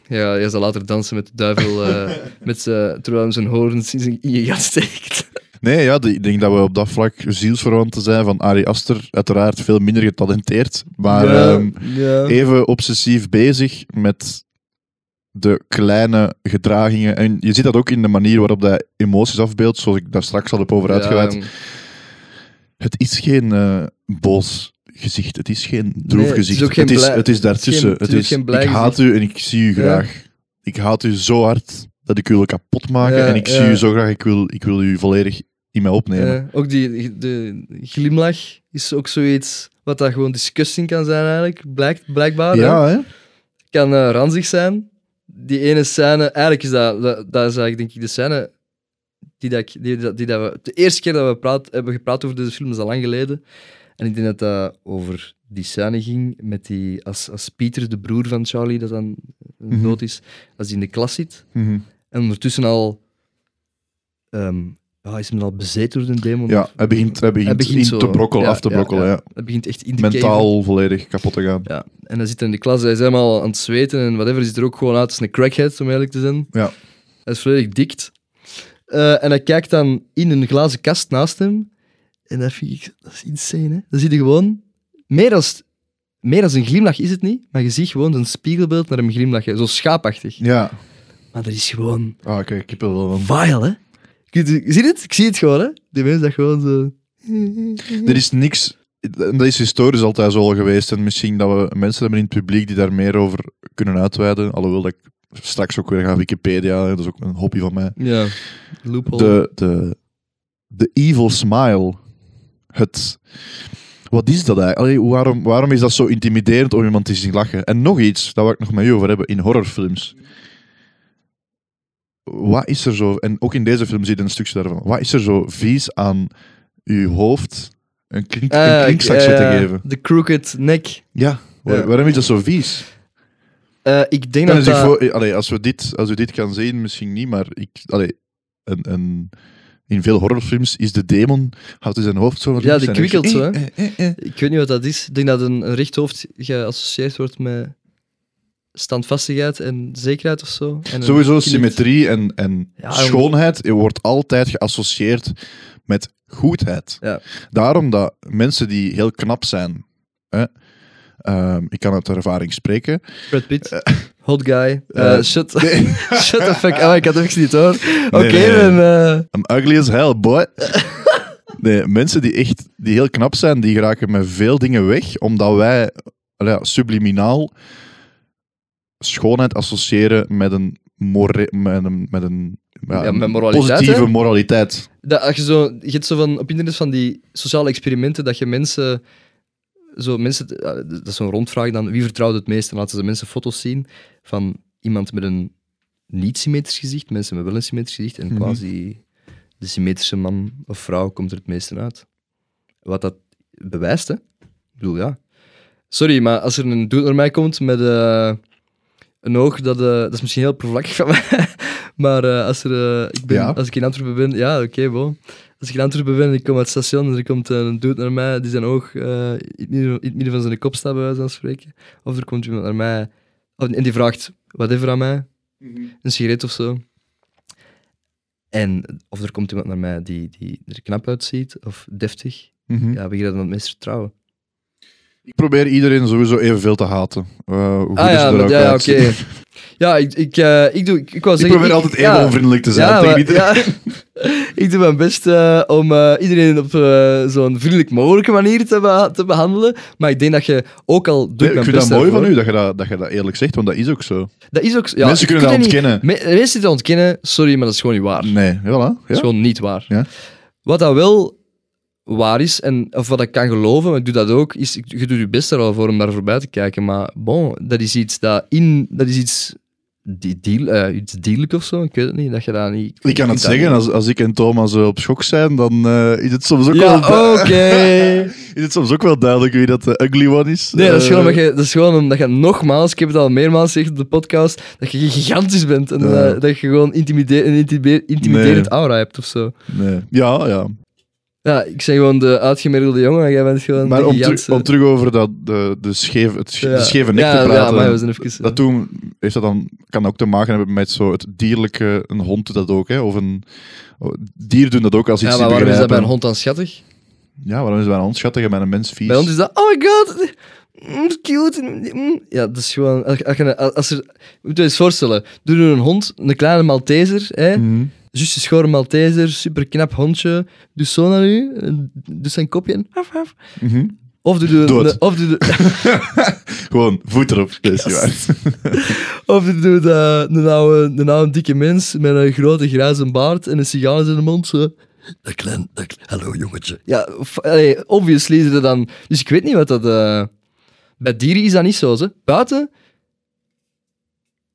B: Ja, hij zal later dansen met de duivel, eh, *laughs* met z'n- terwijl hij zijn horens in zijn in je gat steekt.
A: Nee, ja, ik denk dat we op dat vlak zielsverwanten zijn van Ari Aster. Uiteraard veel minder getalenteerd, maar
B: ja,
A: ehm,
B: ja.
A: even obsessief bezig met de kleine gedragingen. En je ziet dat ook in de manier waarop hij emoties afbeeldt, zoals ik daar straks al heb over uitgeweid.
B: Ja,
A: Het is geen eh, boos gezicht, het is geen droef
B: Nee, het is
A: gezicht. het, is, het is daartussen.
B: het is geen blij
A: ik haat
B: gezicht.
A: u en ik zie u graag. Ik haat u zo hard dat ik u wil kapot maken
B: Ja,
A: en ik
B: ja.
A: zie u zo graag, ik wil, ik wil u volledig in mij opnemen.
B: Ja, ook die de glimlach is ook zoiets wat dat gewoon disgusting kan zijn eigenlijk, blijkt, blijkbaar.
A: Ja, hè?
B: Kan eh, ranzig zijn. Die ene scène, eigenlijk is dat, dat, dat is eigenlijk denk ik de scène die, dat die, dat- die dat we, de eerste keer dat we praat, hebben gepraat over deze film, is al lang geleden. En ik denk dat dat over die scène ging met die, als, als Pieter, de broer van Charlie, dat dan
A: Mhm.
B: dood is, als die in de klas zit.
A: Mhm.
B: En ondertussen al ehm, ja, is hem al bezeten door de demon.
A: Ja, hij begint, hij begint,
B: Hij begint
A: in
B: zo-
A: te brokkelen,
B: ja,
A: af te brokkelen. Ja,
B: ja. Hij begint echt in de cave.
A: Mentaal volledig kapot te gaan.
B: Ja, en hij zit in de klas, hij is helemaal aan het zweten en whatever, hij ziet er ook gewoon uit als een crackhead, om eerlijk te zijn.
A: Ja.
B: Hij is volledig dikt. Eh, en hij kijkt dan in een glazen kast naast hem. En dat vind ik, dat is insane, hè. Dan zie je gewoon, meer als, meer als een glimlach is het niet, maar je ziet gewoon een spiegelbeeld naar hem glimlachen, zo schaapachtig.
A: Ja.
B: Maar dat is gewoon
A: Ah, kijk, ik heb er wel van.
B: vile, hè. Je, je ziet het? Ik zie het gewoon, hè. Die mensen dat gewoon zo...
A: Er is niks... Dat is historisch altijd zo al geweest. En misschien dat we mensen hebben in het publiek die daar meer over kunnen uitweiden. Alhoewel dat ik straks ook weer ga Wikipedia. Dat is ook een hobby van mij.
B: Ja, loophole.
A: De, de, de evil smile. Het... Wat is dat eigenlijk? Allee, waarom, waarom is dat zo intimiderend om iemand te zien lachen? En nog iets, daar wil ik nog met u over hebben, in horrorfilms. Wat is er zo, en ook in deze film zie je een stukje daarvan, wat is er zo vies aan uw hoofd een, klink, een
B: eh,
A: te geven?
B: De crooked neck.
A: Ja, waar-
B: Ja.
A: waarom is dat zo vies?
B: Eh, ik denk dat
A: zich
B: dat...
A: voor, allee, als, we dit, als u dit kan zien, misschien niet, maar ik, allee, een, een, in veel horrorfilms is de demon, houdt hij zijn hoofd zo
B: Ja, die kwikkelt zo,
A: Eh, eh, eh.
B: Ik weet niet wat dat is. Ik denk dat een, een recht hoofd geassocieerd wordt met standvastigheid en zekerheid of zo. En
A: Sowieso symmetrie en, en
B: Ja,
A: schoonheid eh, wordt altijd geassocieerd met goedheid.
B: Ja.
A: Daarom dat mensen die heel knap zijn, hè, ehm, ik kan uit ervaring spreken,
B: Brad Pitt. Hot guy. *laughs*
A: eh,
B: Eh, shut,
A: nee. *laughs*
B: shut the fuck up. Ik had even niet hoor. Oké,
A: Nee, nee, nee.
B: dan... eh,
A: I'm ugly as hell, boy. *laughs* Nee, mensen die echt die heel knap zijn, die geraken met veel dingen weg, omdat wij ja, subliminaal schoonheid associëren met een, more, met een, met een, ja,
B: Ja, met moraliteit,
A: positieve
B: hè?
A: moraliteit.
B: dat, als je, zo, je hebt zo van, op internet van die sociale experimenten dat je mensen... Zo mensen eh, dat is zo'n rondvraag dan. Wie vertrouwt het meest? Dan laten ze mensen foto's zien van iemand met een niet-symmetrisch gezicht, mensen met wel een symmetrisch gezicht. En
A: Mhm.
B: quasi de symmetrische man of vrouw komt er het meeste uit. Wat dat bewijst, hè? Ik bedoel, ja. Sorry, maar als er een dude naar mij komt met eh, een oog, dat, eh, dat is misschien heel oppervlakkig van mij. *laughs* maar als, er, ik ben,
A: Ja.
B: als ik in Antwerpen ben, ja, oké, bon. Als ik in Antwerpen ben en ik kom uit het station en er komt een dude naar mij die zijn oog eh, in, het midden, in het midden van zijn kop staat, bij wijze van spreken. Of er komt iemand naar mij en die vraagt whatever aan mij, een sigaret of zo. En of er komt iemand naar mij die, die er knap uitziet of deftig.
A: Mhm.
B: Ja, wie ga je dan het meest vertrouwen?
A: Ik probeer iedereen sowieso evenveel te haten. Uh, hoe
B: Ah
A: is
B: ja, maar- ja, oké. Ja, ik, ik, eh, ik, doe, ik, ik wou
A: Ik
B: zeggen...
A: probeer altijd even
B: ja,
A: onvriendelijk te zijn
B: ja,
A: tegen iedereen. *laughs*
B: ik doe mijn best eh, om eh, iedereen op eh, zo'n vriendelijk mogelijke manier te, te behandelen. Maar ik denk dat je ook al doet
A: Nee, ik
B: mijn
A: vind dat mooi van u dat je dat, dat je dat eerlijk zegt, want dat is ook zo.
B: Dat is ook... Ja,
A: Mensen
B: ik
A: kunnen dat
B: niet-
A: ontkennen.
B: Me- mensen die dat ontkennen, sorry, maar dat is gewoon niet waar.
A: Nee, voilà.
B: Dat is gewoon niet waar.
A: Ja.
B: Wat dat wel waar is, en, of wat ik kan geloven, maar ik doe dat ook, is je doet je best er al voor om daar voorbij te kijken. Maar bon, dat is iets dat in... Dat is iets... Die deal, eh, iets dierlijk of zo, ik weet het niet, dat je dat niet...
A: Ik kan het
B: dat
A: zeggen, als, als ik en Thomas eh, op schok zijn, dan eh, is, het soms ook
B: Ja,
A: wel,
B: oké. *laughs*
A: is het soms ook wel duidelijk wie dat de ugly one is.
B: Nee, dat is, gewoon omdat je, dat is gewoon omdat je nogmaals, ik heb het al meermaals gezegd op de podcast, dat je gigantisch bent en dat je gewoon intimide een intimiderend
A: Nee.
B: aura hebt of zo.
A: Nee. Ja, ja.
B: Ja, ik ben gewoon de uitgemiddelde jongen en jij bent gewoon
A: Maar
B: de
A: om, om terug over dat, de, de, scheef, het
B: Ja.
A: de scheve nek
B: ja,
A: te praten.
B: Ja, maar we zijn even...
A: dat doen, heeft dat dan, kan ook te maken hebben met zo het dierlijke. Een hond doet dat ook, hè? Of een oh, dier doen dat ook als iets
B: ja, maar waarom is dat bij een hond dan schattig?
A: Ja, waarom is het bij een hond schattig en bij een mens vies?
B: Bij ons is dat, oh my god, mm, cute. mm. Ja, dat is gewoon... Als, als, je- als er, moet je eens voorstellen, doe een hond, een kleine Malteser, hè,
A: Mhm.
B: Een schone Malteser, super knap hondje. Doe zo naar u, doe zijn kopje en af, af.
A: Mhm.
B: Of doe de,
A: Dood.
B: of doe de, *laughs*
A: Gewoon voet erop. Niet waar. *laughs*
B: of doe de, een, oude, een oude dikke mens met een grote grijze baard en een sigaar in zijn mond. Zo. Dat klein, dat, hallo jongetje. Ja, of, allee, obviously is er dan... Dus ik weet niet wat dat... eh, bij dieren is dat niet zo, ze. Buiten,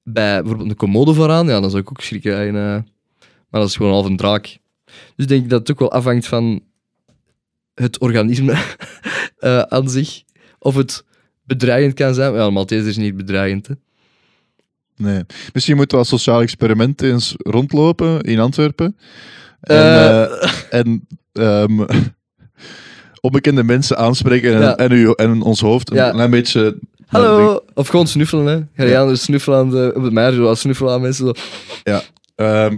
B: bij bijvoorbeeld een commode vooraan, ja, dan zou ik ook schrikken. En, eh, maar dat is gewoon half een draak. Dus ik denk dat het ook wel afhangt van het organisme *laughs* eh, aan zich. Of het bedreigend kan zijn. Ja, een Malteser is niet bedreigend. Hè.
A: Nee. Misschien moeten we als sociaal experiment eens rondlopen in Antwerpen. En,
B: Eh.
A: eh, en ehm, *laughs* onbekende mensen aanspreken en,
B: Ja.
A: en, u, en ons hoofd een
B: Ja.
A: klein beetje...
B: Hallo! Of gewoon snuffelen, hè. Ga je
A: Ja.
B: aan de snuffelen aan de, op de meijer, zoals snuffelen aan mensen. Zo.
A: Ehm,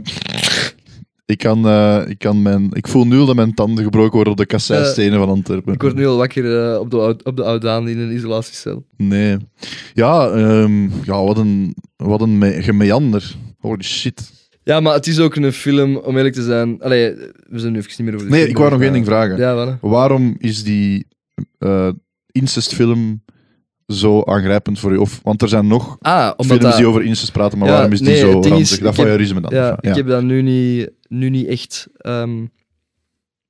A: ik, kan, eh, ik, kan mijn, ik voel nu al dat mijn tanden gebroken worden op de kasseistenen van Antwerpen.
B: Ik word nu al wakker eh, op de, op de Oudaan in een isolatiecel.
A: Nee. Ja, ehm, ja wat een, wat een me- gemeander. Holy shit.
B: Ja, maar het is ook een film, om eerlijk te zijn. Allee, we zijn nu even niet meer over de
A: Nee,
B: film
A: ik wou nog één ding vragen.
B: Ja?
A: Waarom is die eh, incestfilm zo aangrijpend voor u? Of, want er zijn nog
B: Ah,
A: films
B: dat...
A: die over incest praten, maar
B: Ja,
A: waarom is die zo ranzig? Dat voyeurisme dan.
B: Ja,
A: of-
B: ik heb dat nu niet, nu niet echt... ehm,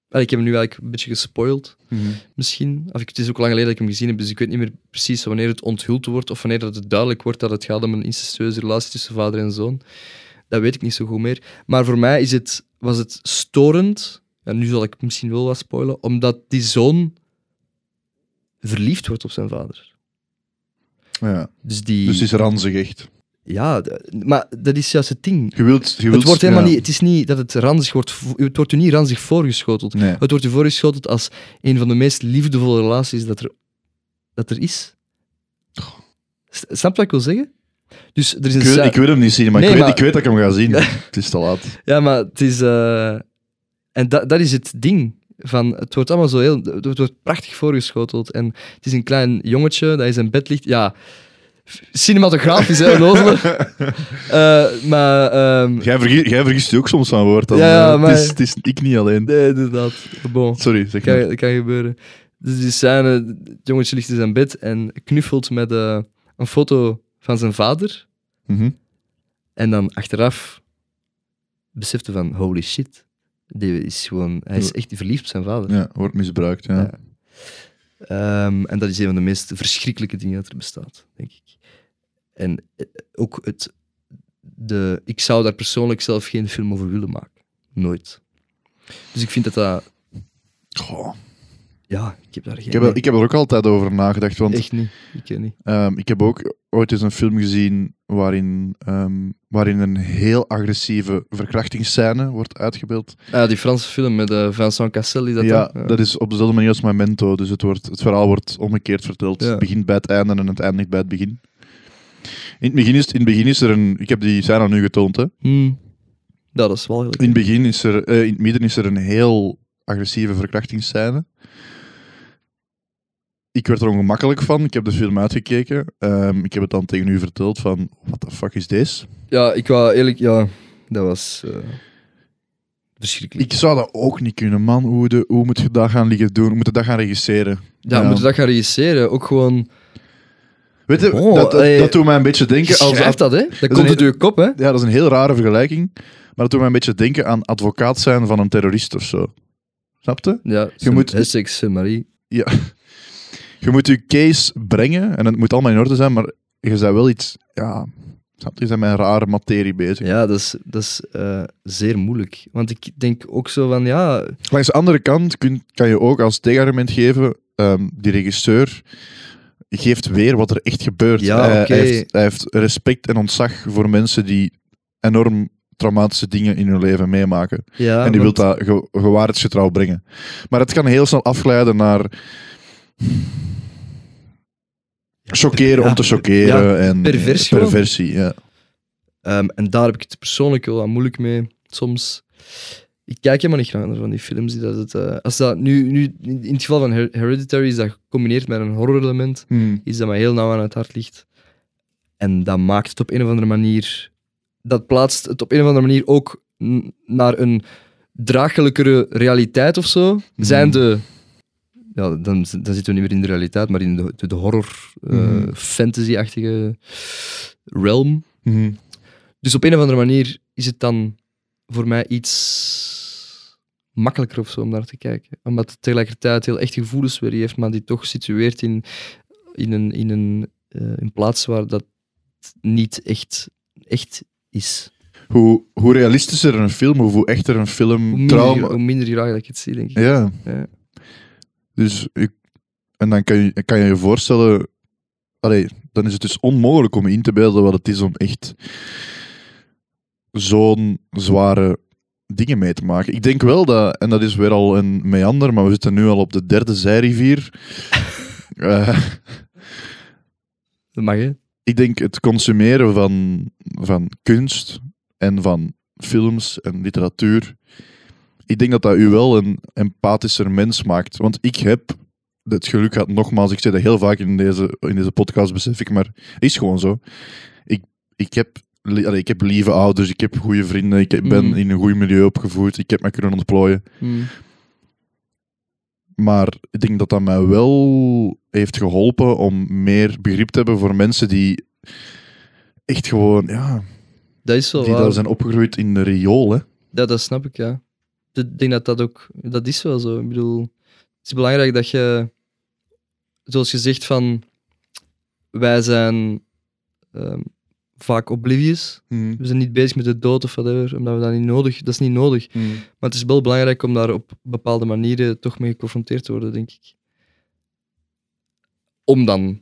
B: ik heb hem nu eigenlijk een beetje gespoild,
A: Mhm.
B: misschien. Of het is ook lang geleden dat ik hem gezien heb, dus ik weet niet meer precies wanneer het onthuld wordt of wanneer dat het duidelijk wordt dat het gaat om een incestueuze relatie tussen vader en zoon. Dat weet ik niet zo goed meer. Maar voor mij is het, was het storend, en nu zal ik misschien wel wat spoilen, omdat die zoon verliefd wordt op zijn vader.
A: Ja.
B: Dus die...
A: Dus het is ranzig echt.
B: Ja, maar dat is juist het ding.
A: Je wilt... Je wilt
B: Het, wordt helemaal
A: ja.
B: niet, het is niet dat het ranzig wordt... Het wordt u niet ranzig voorgeschoteld.
A: Nee.
B: Het wordt u voorgeschoteld als een van de meest liefdevolle relaties dat er, dat er is. Snap je wat ik wil zeggen? Dus er is een
A: Ik, ik wil hem niet zien, maar,
B: Nee,
A: ik, weet,
B: maar-
A: ik weet dat ik hem ga zien. *laughs* Het is te laat.
B: Ja, maar het is... eh, En dat, dat is het ding. Van, het wordt allemaal zo heel... Het wordt prachtig voorgeschoteld. En het is een klein jongetje dat in zijn bed ligt. Ja, cinematografisch, hè. *laughs* Eh, maar... ehm,
A: Jij, vergis, jij vergist je ook soms van woord. Dan,
B: Ja, maar-
A: het, is, het is ik niet alleen.
B: nee, inderdaad. Bon.
A: Sorry, zeg
B: kan, dat kan gebeuren. Dus die scène, het jongetje ligt in zijn bed en knuffelt met eh, een foto van zijn vader.
A: Mhm.
B: En dan achteraf besefte van, holy shit. Die is gewoon, hij is echt verliefd op zijn vader.
A: Ja, wordt misbruikt, ja.
B: Ja. Ehm, en dat is een van de meest verschrikkelijke dingen dat er bestaat, denk ik. En eh, ook het... De, ik zou daar persoonlijk zelf geen film over willen maken. Nooit. Dus ik vind dat dat...
A: Goh.
B: Ja, ik heb daar geen...
A: Ik, heb er, ik heb er ook altijd over nagedacht, want
B: Echt niet. Ik ken niet.
A: Ehm, ik heb ook ooit eens een film gezien waarin, ehm, waarin een heel agressieve verkrachtingsscène wordt uitgebeeld.
B: Ah, die Franse film met eh, Vincent Cassel, is dat
A: ja,
B: dan?
A: dat is op dezelfde manier als Memento. Dus het, wordt, het verhaal wordt omgekeerd verteld.
B: Ja.
A: Het begint bij het einde en het eindigt bij het begin. In het begin is, in het begin is er een... Ik heb die scène nu getoond, hè.
B: Hmm. Ja, dat is wel.
A: In het begin is er... eh, in het midden is er een heel agressieve verkrachtingsscène. Ik werd er ongemakkelijk van. Ik heb de film uitgekeken. Ehm, ik heb het dan tegen u verteld van, what the fuck is deze?
B: Ja, ik wou eerlijk... Ja, dat was... eh, verschrikkelijk.
A: Ik zou dat ook niet kunnen, man. Hoe, de, hoe moet je dat gaan liggen doen? Hoe moet je dat gaan regisseren?
B: ja,
A: ja.
B: we moeten dat gaan regisseren. Ook gewoon...
A: Weet je,
B: Oh,
A: dat, dat, dat doet mij een beetje denken... Als,
B: Schrijf dat, hè. Dat komt uit
A: heel-
B: je kop, hè.
A: Ja, dat is een heel rare vergelijking. Maar dat doet mij een beetje denken aan advocaat zijn van een terrorist of zo. Snap je?
B: Ja,
A: Je moet-
B: Essex, Marie.
A: Ja. Je moet je case brengen en het moet allemaal in orde zijn, maar je bent wel iets... Ja, snap je? Bent met een rare materie bezig.
B: Ja, dat is, dat is eh, zeer moeilijk. Want ik denk ook zo van, ja...
A: Langs de andere kant kun, kan je ook als tegenargument geven, ehm, die regisseur geeft weer wat er echt gebeurt.
B: Ja,
A: hij, heeft, hij heeft respect en ontzag voor mensen die enorm traumatische dingen in hun leven meemaken.
B: ja
A: en die wil
B: want-
A: dat ge, gewaarheidsgetrouw brengen. Maar het kan heel snel afglijden naar chockeren
B: ja,
A: om te chockeren en
B: gewoon.
A: perversie. Ja.
B: Ehm, en daar heb ik het persoonlijk wel wat moeilijk mee. Soms. Ik kijk helemaal niet graag naar van die films. Die dat het, eh, als dat nu, nu, in het geval van Her- Hereditary is dat gecombineerd met een horrorelement,
A: Hmm.
B: iets dat mij heel nauw aan het hart ligt. En dat maakt het op een of andere manier. Dat plaatst het op een of andere manier ook naar een draaglijkere realiteit of zo. Zijn de. Ja, dan, dan zitten we niet meer in de realiteit, maar in de, de, horror, eh,
A: Mhm.
B: fantasy-achtige realm.
A: Mhm.
B: Dus op een of andere manier is het dan voor mij iets makkelijker of zo om naar te kijken. Omdat het tegelijkertijd heel echte gevoelens weer heeft, maar die toch situeert in, in een, in een, eh, een plaats waar dat niet echt, echt is.
A: Hoe, hoe realistischer een film, of hoe echter een
B: Hoe
A: film
B: minder,
A: trauma...
B: hoe minder graag dat ik het zie, denk ik.
A: Ja,
B: Ja.
A: Dus ik, en dan kan je kan je, je voorstellen, allee, dan is het dus onmogelijk om je in te beelden wat het is om echt zo'n zware dingen mee te maken. Ik denk wel dat, en dat is weer al een meander, maar we zitten nu al op de derde zijrivier. *laughs* Eh,
B: Dat mag, hè?
A: ik denk het consumeren van, van kunst en van films en literatuur. Ik denk dat dat u wel een empathischer mens maakt. Want ik heb het geluk gehad, nogmaals, ik zeg dat heel vaak in deze, in deze podcast, besef ik, maar het is gewoon zo. Ik, ik, heb, allee, ik heb lieve ouders, ik heb goede vrienden, ik heb- ben
B: Mhm.
A: in een goed milieu opgevoed, ik heb me kunnen ontplooien.
B: Hmm.
A: Maar ik denk dat dat mij wel heeft geholpen om meer begrip te hebben voor mensen die echt gewoon, ja,
B: Dat is wel
A: die
B: waar.
A: daar zijn opgegroeid in de riool. Hè.
B: Ja, dat snap ik, ja. Ik denk dat dat ook... Dat is wel zo. Ik bedoel, het is belangrijk dat je... Zoals je zegt van... Wij zijn ehm, vaak oblivious. We zijn niet bezig met de dood of whatever, omdat we dat niet nodig... Dat is niet nodig. Maar het is wel belangrijk om daar op bepaalde manieren toch mee geconfronteerd te worden, denk ik. Om dan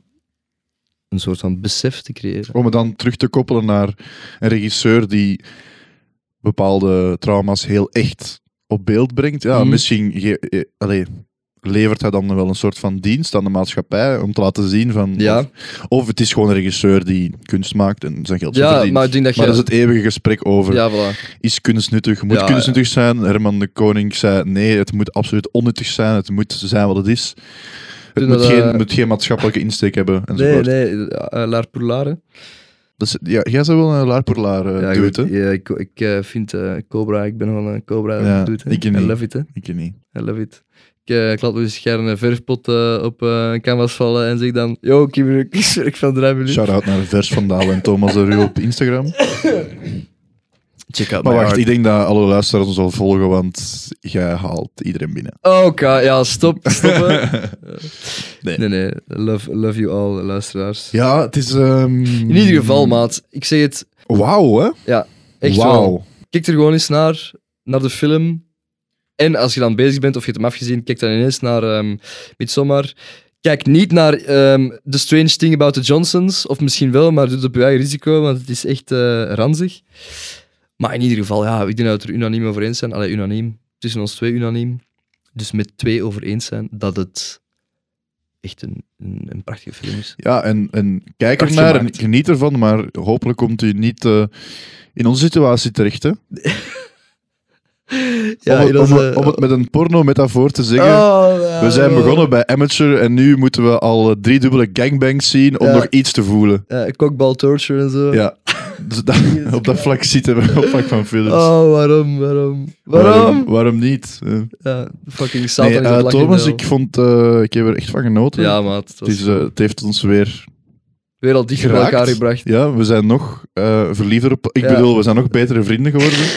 B: een soort van besef te creëren.
A: Om het dan terug te koppelen naar een regisseur die bepaalde trauma's heel echt op beeld brengt. Ja,
B: Mhm.
A: misschien ge- eh, allee, levert hij dan wel een soort van dienst aan de maatschappij om te laten zien van...
B: Ja.
A: Of, of het is gewoon een regisseur die kunst maakt en zijn geld
B: Ja,
A: verdient.
B: maar ik denk dat je...
A: Maar dat is het eeuwige gesprek over,
B: Ja, voilà.
A: is kunst nuttig, moet
B: Ja,
A: kunst nuttig zijn? Herman de Koning zei, nee, het moet absoluut onnuttig zijn, het moet zijn wat het is. Het moet,
B: dat,
A: geen,
B: eh,
A: moet geen maatschappelijke insteek hebben,
B: Nee,
A: enzovoort.
B: nee, uh, laar
A: is, ja, jij zou wel een laar laar eh,
B: Ja,
A: dude,
B: goed,
A: hè?
B: ja, ik, ik eh, vind eh, Cobra, ik ben wel een Cobra
A: Ja,
B: dude, hè.
A: ik
B: I love it, hè.
A: Ik niet.
B: I love it. Ik, eh, ik laat wel eens gerne een verfpot eh, op een canvas vallen en zeg dan, yo, ik heb een van drie minuten.
A: Shout-out naar Vers van Daal en Thomas de Ruw op Instagram. *laughs*
B: Check out
A: Maar wacht,
B: art.
A: ik denk dat alle luisteraars ons al volgen, want jij haalt iedereen binnen.
B: Oh, Oké, ja, stop, stoppen. *laughs*
A: Nee.
B: nee, nee, love, love you all, luisteraars.
A: Ja, het is... ehm,
B: In ieder geval, maat, ik zeg het
A: Wauw, hè?
B: echt
A: Wauw.
B: wel. Kijk er gewoon eens naar, naar de film. En als je dan bezig bent of je hebt hem afgezien, kijk dan ineens naar ehm Midsommar. Kijk niet naar ehm The Strange Thing About the Johnsons, of misschien wel, maar doe het op je eigen risico, want het is echt eh, ranzig. Maar in ieder geval, ja, ik denk dat we het er unaniem over eens zijn. Allee, unaniem. Tussen ons twee unaniem. Dus met twee over eens zijn dat het echt een, een, een prachtige film is.
A: Ja, en, en kijk
B: Prachtig
A: ernaar en geniet ervan, maar hopelijk komt u niet eh, in onze situatie terecht, hè? *laughs*
B: Ja,
A: om, het- om,
B: onze-
A: het- om het met een porno-metafoor te zeggen.
B: Oh,
A: we zijn
B: oh.
A: begonnen bij amateur en nu moeten we al eh, drie dubbele gangbangs zien om
B: Ja.
A: nog iets te voelen.
B: Ja, cockball torture en zo.
A: Ja. Dus dat- *laughs* op dat vlak zitten we op vlak van films.
B: Oh, waarom, waarom, waarom?
A: Waarom niet?
B: Ja, fucking Satan
A: Nee,
B: lachen
A: Thomas, ik, vond, eh, ik heb er echt van genoten.
B: Ja, maat. Het,
A: is, eh, het heeft ons weer
B: weer al dichter bij elkaar gebracht.
A: Ja, we zijn nog verliefder op... Ik
B: Ja.
A: bedoel, we zijn nog betere vrienden geworden. *laughs*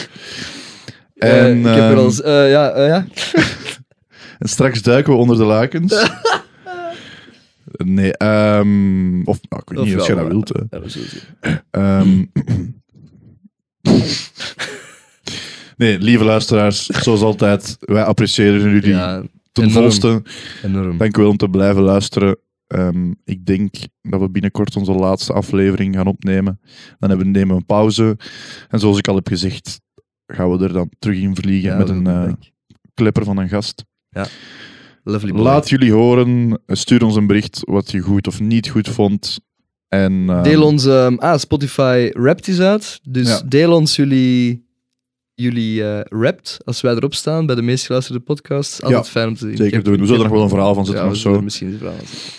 A: En,
B: ik heb er
A: ehm,
B: al... ja, ja. *laughs*
A: En straks duiken we onder de lakens. Nee, ehm of nou, ik weet
B: Of
A: niet als
B: ja,
A: jij dat
B: maar-
A: wilt. hè.
B: Ja.
A: Ehm, *clears throat* nee, lieve luisteraars, zoals altijd, wij appreciëren jullie
B: Ja,
A: ten
B: enorm.
A: volste.
B: enorm.
A: Dank u wel om te blijven luisteren. Ehm, ik denk dat we binnenkort onze laatste aflevering gaan opnemen. Dan hebben we, nemen we een pauze. En zoals ik al heb gezegd, gaan we er dan terug in vliegen
B: Ja,
A: met
B: dat
A: een eh, klepper van een gast.
B: Lovely boy.
A: Laat jullie horen. Stuur ons een bericht wat je goed of niet goed vond. En, ehm,
B: Deel ons... ehm, ah, Spotify rapt is uit. Dus
A: Ja.
B: deel ons jullie... Jullie eh rapt, als wij erop staan bij de meest geluisterde podcasts. Altijd
A: Ja,
B: fijn om te zien.
A: Zeker doen. We zullen er nog wel een verhaal van zetten
B: Ja,
A: of zo.
B: misschien een verhaal van zetten.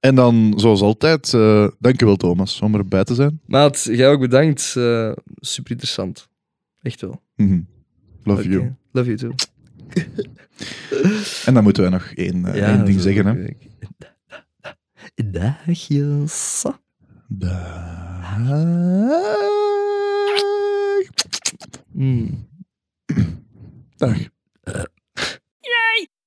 A: En dan, zoals altijd, eh dankjewel Thomas om erbij te zijn.
B: Maat, jij ook bedankt. Eh, super interessant. Echt wel.
A: Mhm. Love you.
B: Love you too.
A: En dan moeten wij nog één, eh, één ding zeggen. Hè.
B: Dagjes.
A: Dag.
B: Mm.
A: Dag.